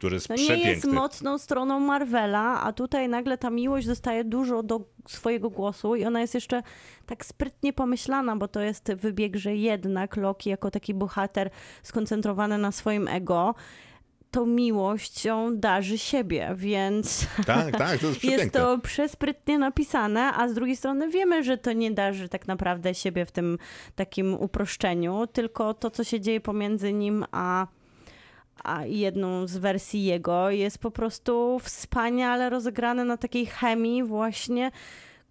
który jest No nie jest przepiękny. mocną stroną Marvela, a tutaj nagle ta miłość dostaje dużo do swojego głosu i ona jest jeszcze tak sprytnie pomyślana, bo to jest wybieg, że jednak Loki jako taki bohater skoncentrowany na swoim ego, tą miłością darzy siebie, więc Tak, tak, to jest jest to przesprytnie napisane, a z drugiej strony wiemy, że to nie darzy tak naprawdę siebie w tym takim uproszczeniu, tylko to, co się dzieje pomiędzy nim a, a jedną z wersji jego. Jest po prostu wspaniale rozegrane na takiej chemii właśnie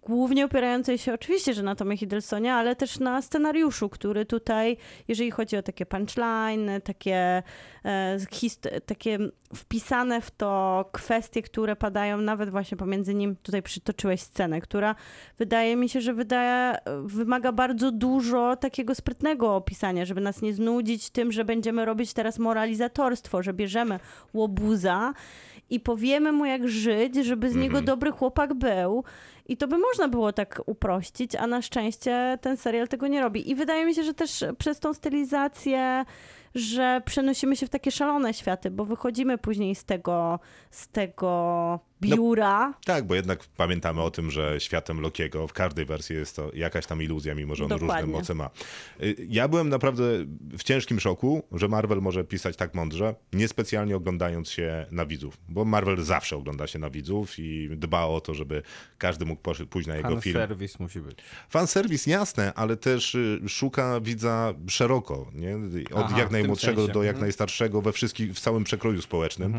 głównie opierającej się oczywiście, że na Tomie Hiddlestonie, ale też na scenariuszu, który tutaj, jeżeli chodzi o takie punchline, takie, e, hist- takie wpisane w to kwestie, które padają nawet właśnie pomiędzy nim, tutaj przytoczyłeś scenę, która wydaje mi się, że wydaje, wymaga bardzo dużo takiego sprytnego opisania, żeby nas nie znudzić tym, że będziemy robić teraz moralizatorstwo, że bierzemy łobuza i powiemy mu jak żyć, żeby z niego dobry chłopak był. I to by można było tak uprościć, a na szczęście ten serial tego nie robi. I wydaje mi się, że też przez tą stylizację, że przenosimy się w takie szalone światy, bo wychodzimy później z tego, z tego biura. Tak, bo jednak pamiętamy o tym, że światem Lokiego w każdej wersji jest to jakaś tam iluzja, mimo że on różne Dokładnie. moce ma. Y, Ja byłem naprawdę w ciężkim szoku, że Marvel może pisać tak mądrze, niespecjalnie oglądając się na widzów, bo Marvel zawsze ogląda się na widzów i dba o to, żeby każdy mógł pójść na jego Fan film. serwis musi być. Fanserwis jasne, ale też y, szuka widza szeroko, nie? Od Aha, jak najmłodszego do jak Mhm. najstarszego we wszystkich, w całym przekroju społecznym.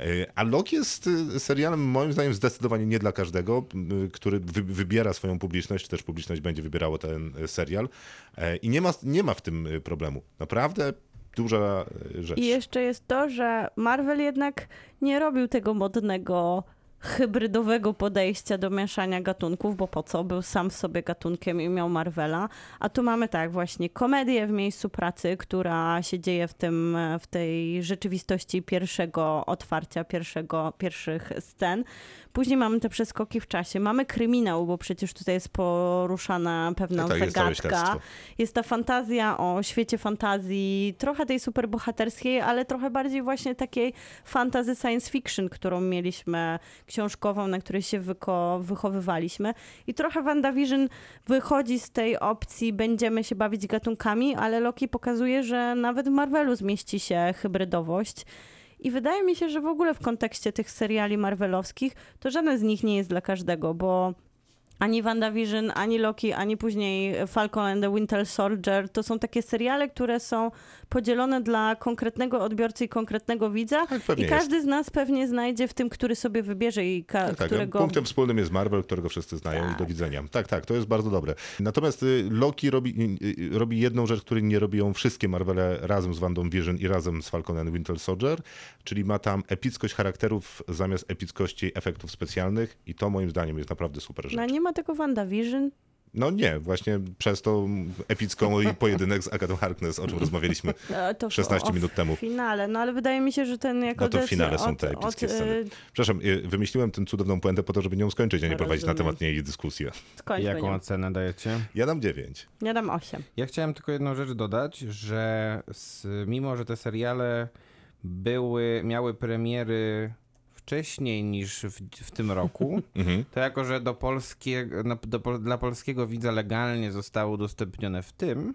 Y, A Loki jest y, serialem moim zdaniem zdecydowanie nie dla każdego, który wy, wybiera swoją publiczność, czy też publiczność będzie wybierało ten y, serial. E, I nie ma, nie ma w tym y, problemu. Naprawdę duża rzecz. I jeszcze jest to, że Marvel jednak nie robił tego modnego hybrydowego podejścia do mieszania gatunków, bo po co? Był sam w sobie gatunkiem i miał Marvela. A tu mamy tak właśnie komedię w miejscu pracy, która się dzieje w, tym, w tej rzeczywistości pierwszego otwarcia, pierwszego, pierwszych scen. Później mamy te przeskoki w czasie. Mamy kryminał, bo przecież tutaj jest poruszana pewna Tak, tak, jest zagadka. śledztwo. Jest ta fantazja o świecie fantazji, trochę tej superbohaterskiej, ale trochę bardziej właśnie takiej fantazy science fiction, którą mieliśmy książkową, na której się wyko- wychowywaliśmy. I trochę WandaVision wychodzi z tej opcji, będziemy się bawić gatunkami, ale Loki pokazuje, że nawet w Marvelu zmieści się hybrydowość. I wydaje mi się, że w ogóle w kontekście tych seriali marvelowskich, to żaden z nich nie jest dla każdego, bo ani WandaVision, ani Loki, ani później Falcon and the Winter Soldier to są takie seriale, które są podzielone dla konkretnego odbiorcy i konkretnego widza. Tak, I każdy z nas pewnie znajdzie w tym, który sobie wybierze i ka- Tak, tak. którego. Punktem wspólnym jest Marvel, którego wszyscy znają i Tak. do widzenia. Tak, tak, to jest bardzo dobre. Natomiast y, Loki robi, y, y, robi jedną rzecz, której nie robią wszystkie Marvele razem z Wandą Vision i razem z Falcon and Winter Soldier, czyli ma tam epickość charakterów zamiast epickości efektów specjalnych i to moim zdaniem jest naprawdę super rzecz. No ma tego WandaVision. No nie, właśnie przez tą epicką i pojedynek z Agatą Harkness, o czym rozmawialiśmy. E, To w- 16 o, minut temu. W finale, no ale wydaje mi się, że ten jako No to w finale są od- te epickie od, sceny. e, Przepraszam, y, wymyśliłem tę cudowną puentę po to, żeby nią skończyć, a nie prowadzić na temat niej dyskusję. Skończmy Jaką nią. ocenę dajecie? Ja dam 9. Ja dam 8. Ja chciałem tylko jedną rzecz dodać, że z, mimo, że te seriale były, miały premiery wcześniej niż w, w tym roku, Mhm. to jako, że do polskiego, na- do, dla polskiego widza legalnie zostały udostępnione w tym,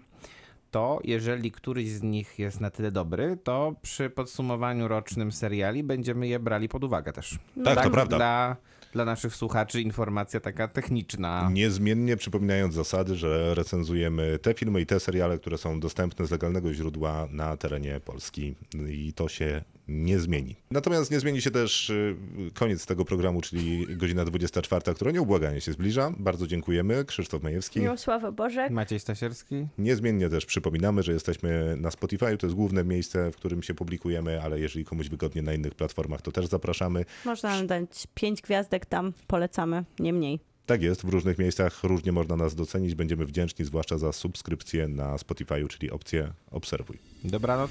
to jeżeli któryś z nich jest na tyle dobry, to przy podsumowaniu rocznym seriali będziemy je brali pod uwagę też. Tak, to prawda. Dla, dla naszych słuchaczy informacja taka techniczna. Niezmiennie przypominając zasady, że recenzujemy te filmy i te seriale, które są dostępne z legalnego źródła na terenie Polski i to się nie zmieni. Natomiast nie zmieni się też y, koniec tego programu, czyli godzina 24, która nieubłaganie się zbliża. Bardzo dziękujemy. Krzysztof Majewski. Miłosława Bożek. Maciej Stasierski? Niezmiennie też przypominamy, że jesteśmy na Spotify, to jest główne miejsce, w którym się publikujemy, ale jeżeli komuś wygodnie na innych platformach, to też zapraszamy. Można nam dać 5 gwiazdek tam, polecamy, nie mniej. Tak jest, w różnych miejscach różnie można nas docenić. Będziemy wdzięczni, zwłaszcza za subskrypcję na Spotify, czyli opcję obserwuj. Dobranoc.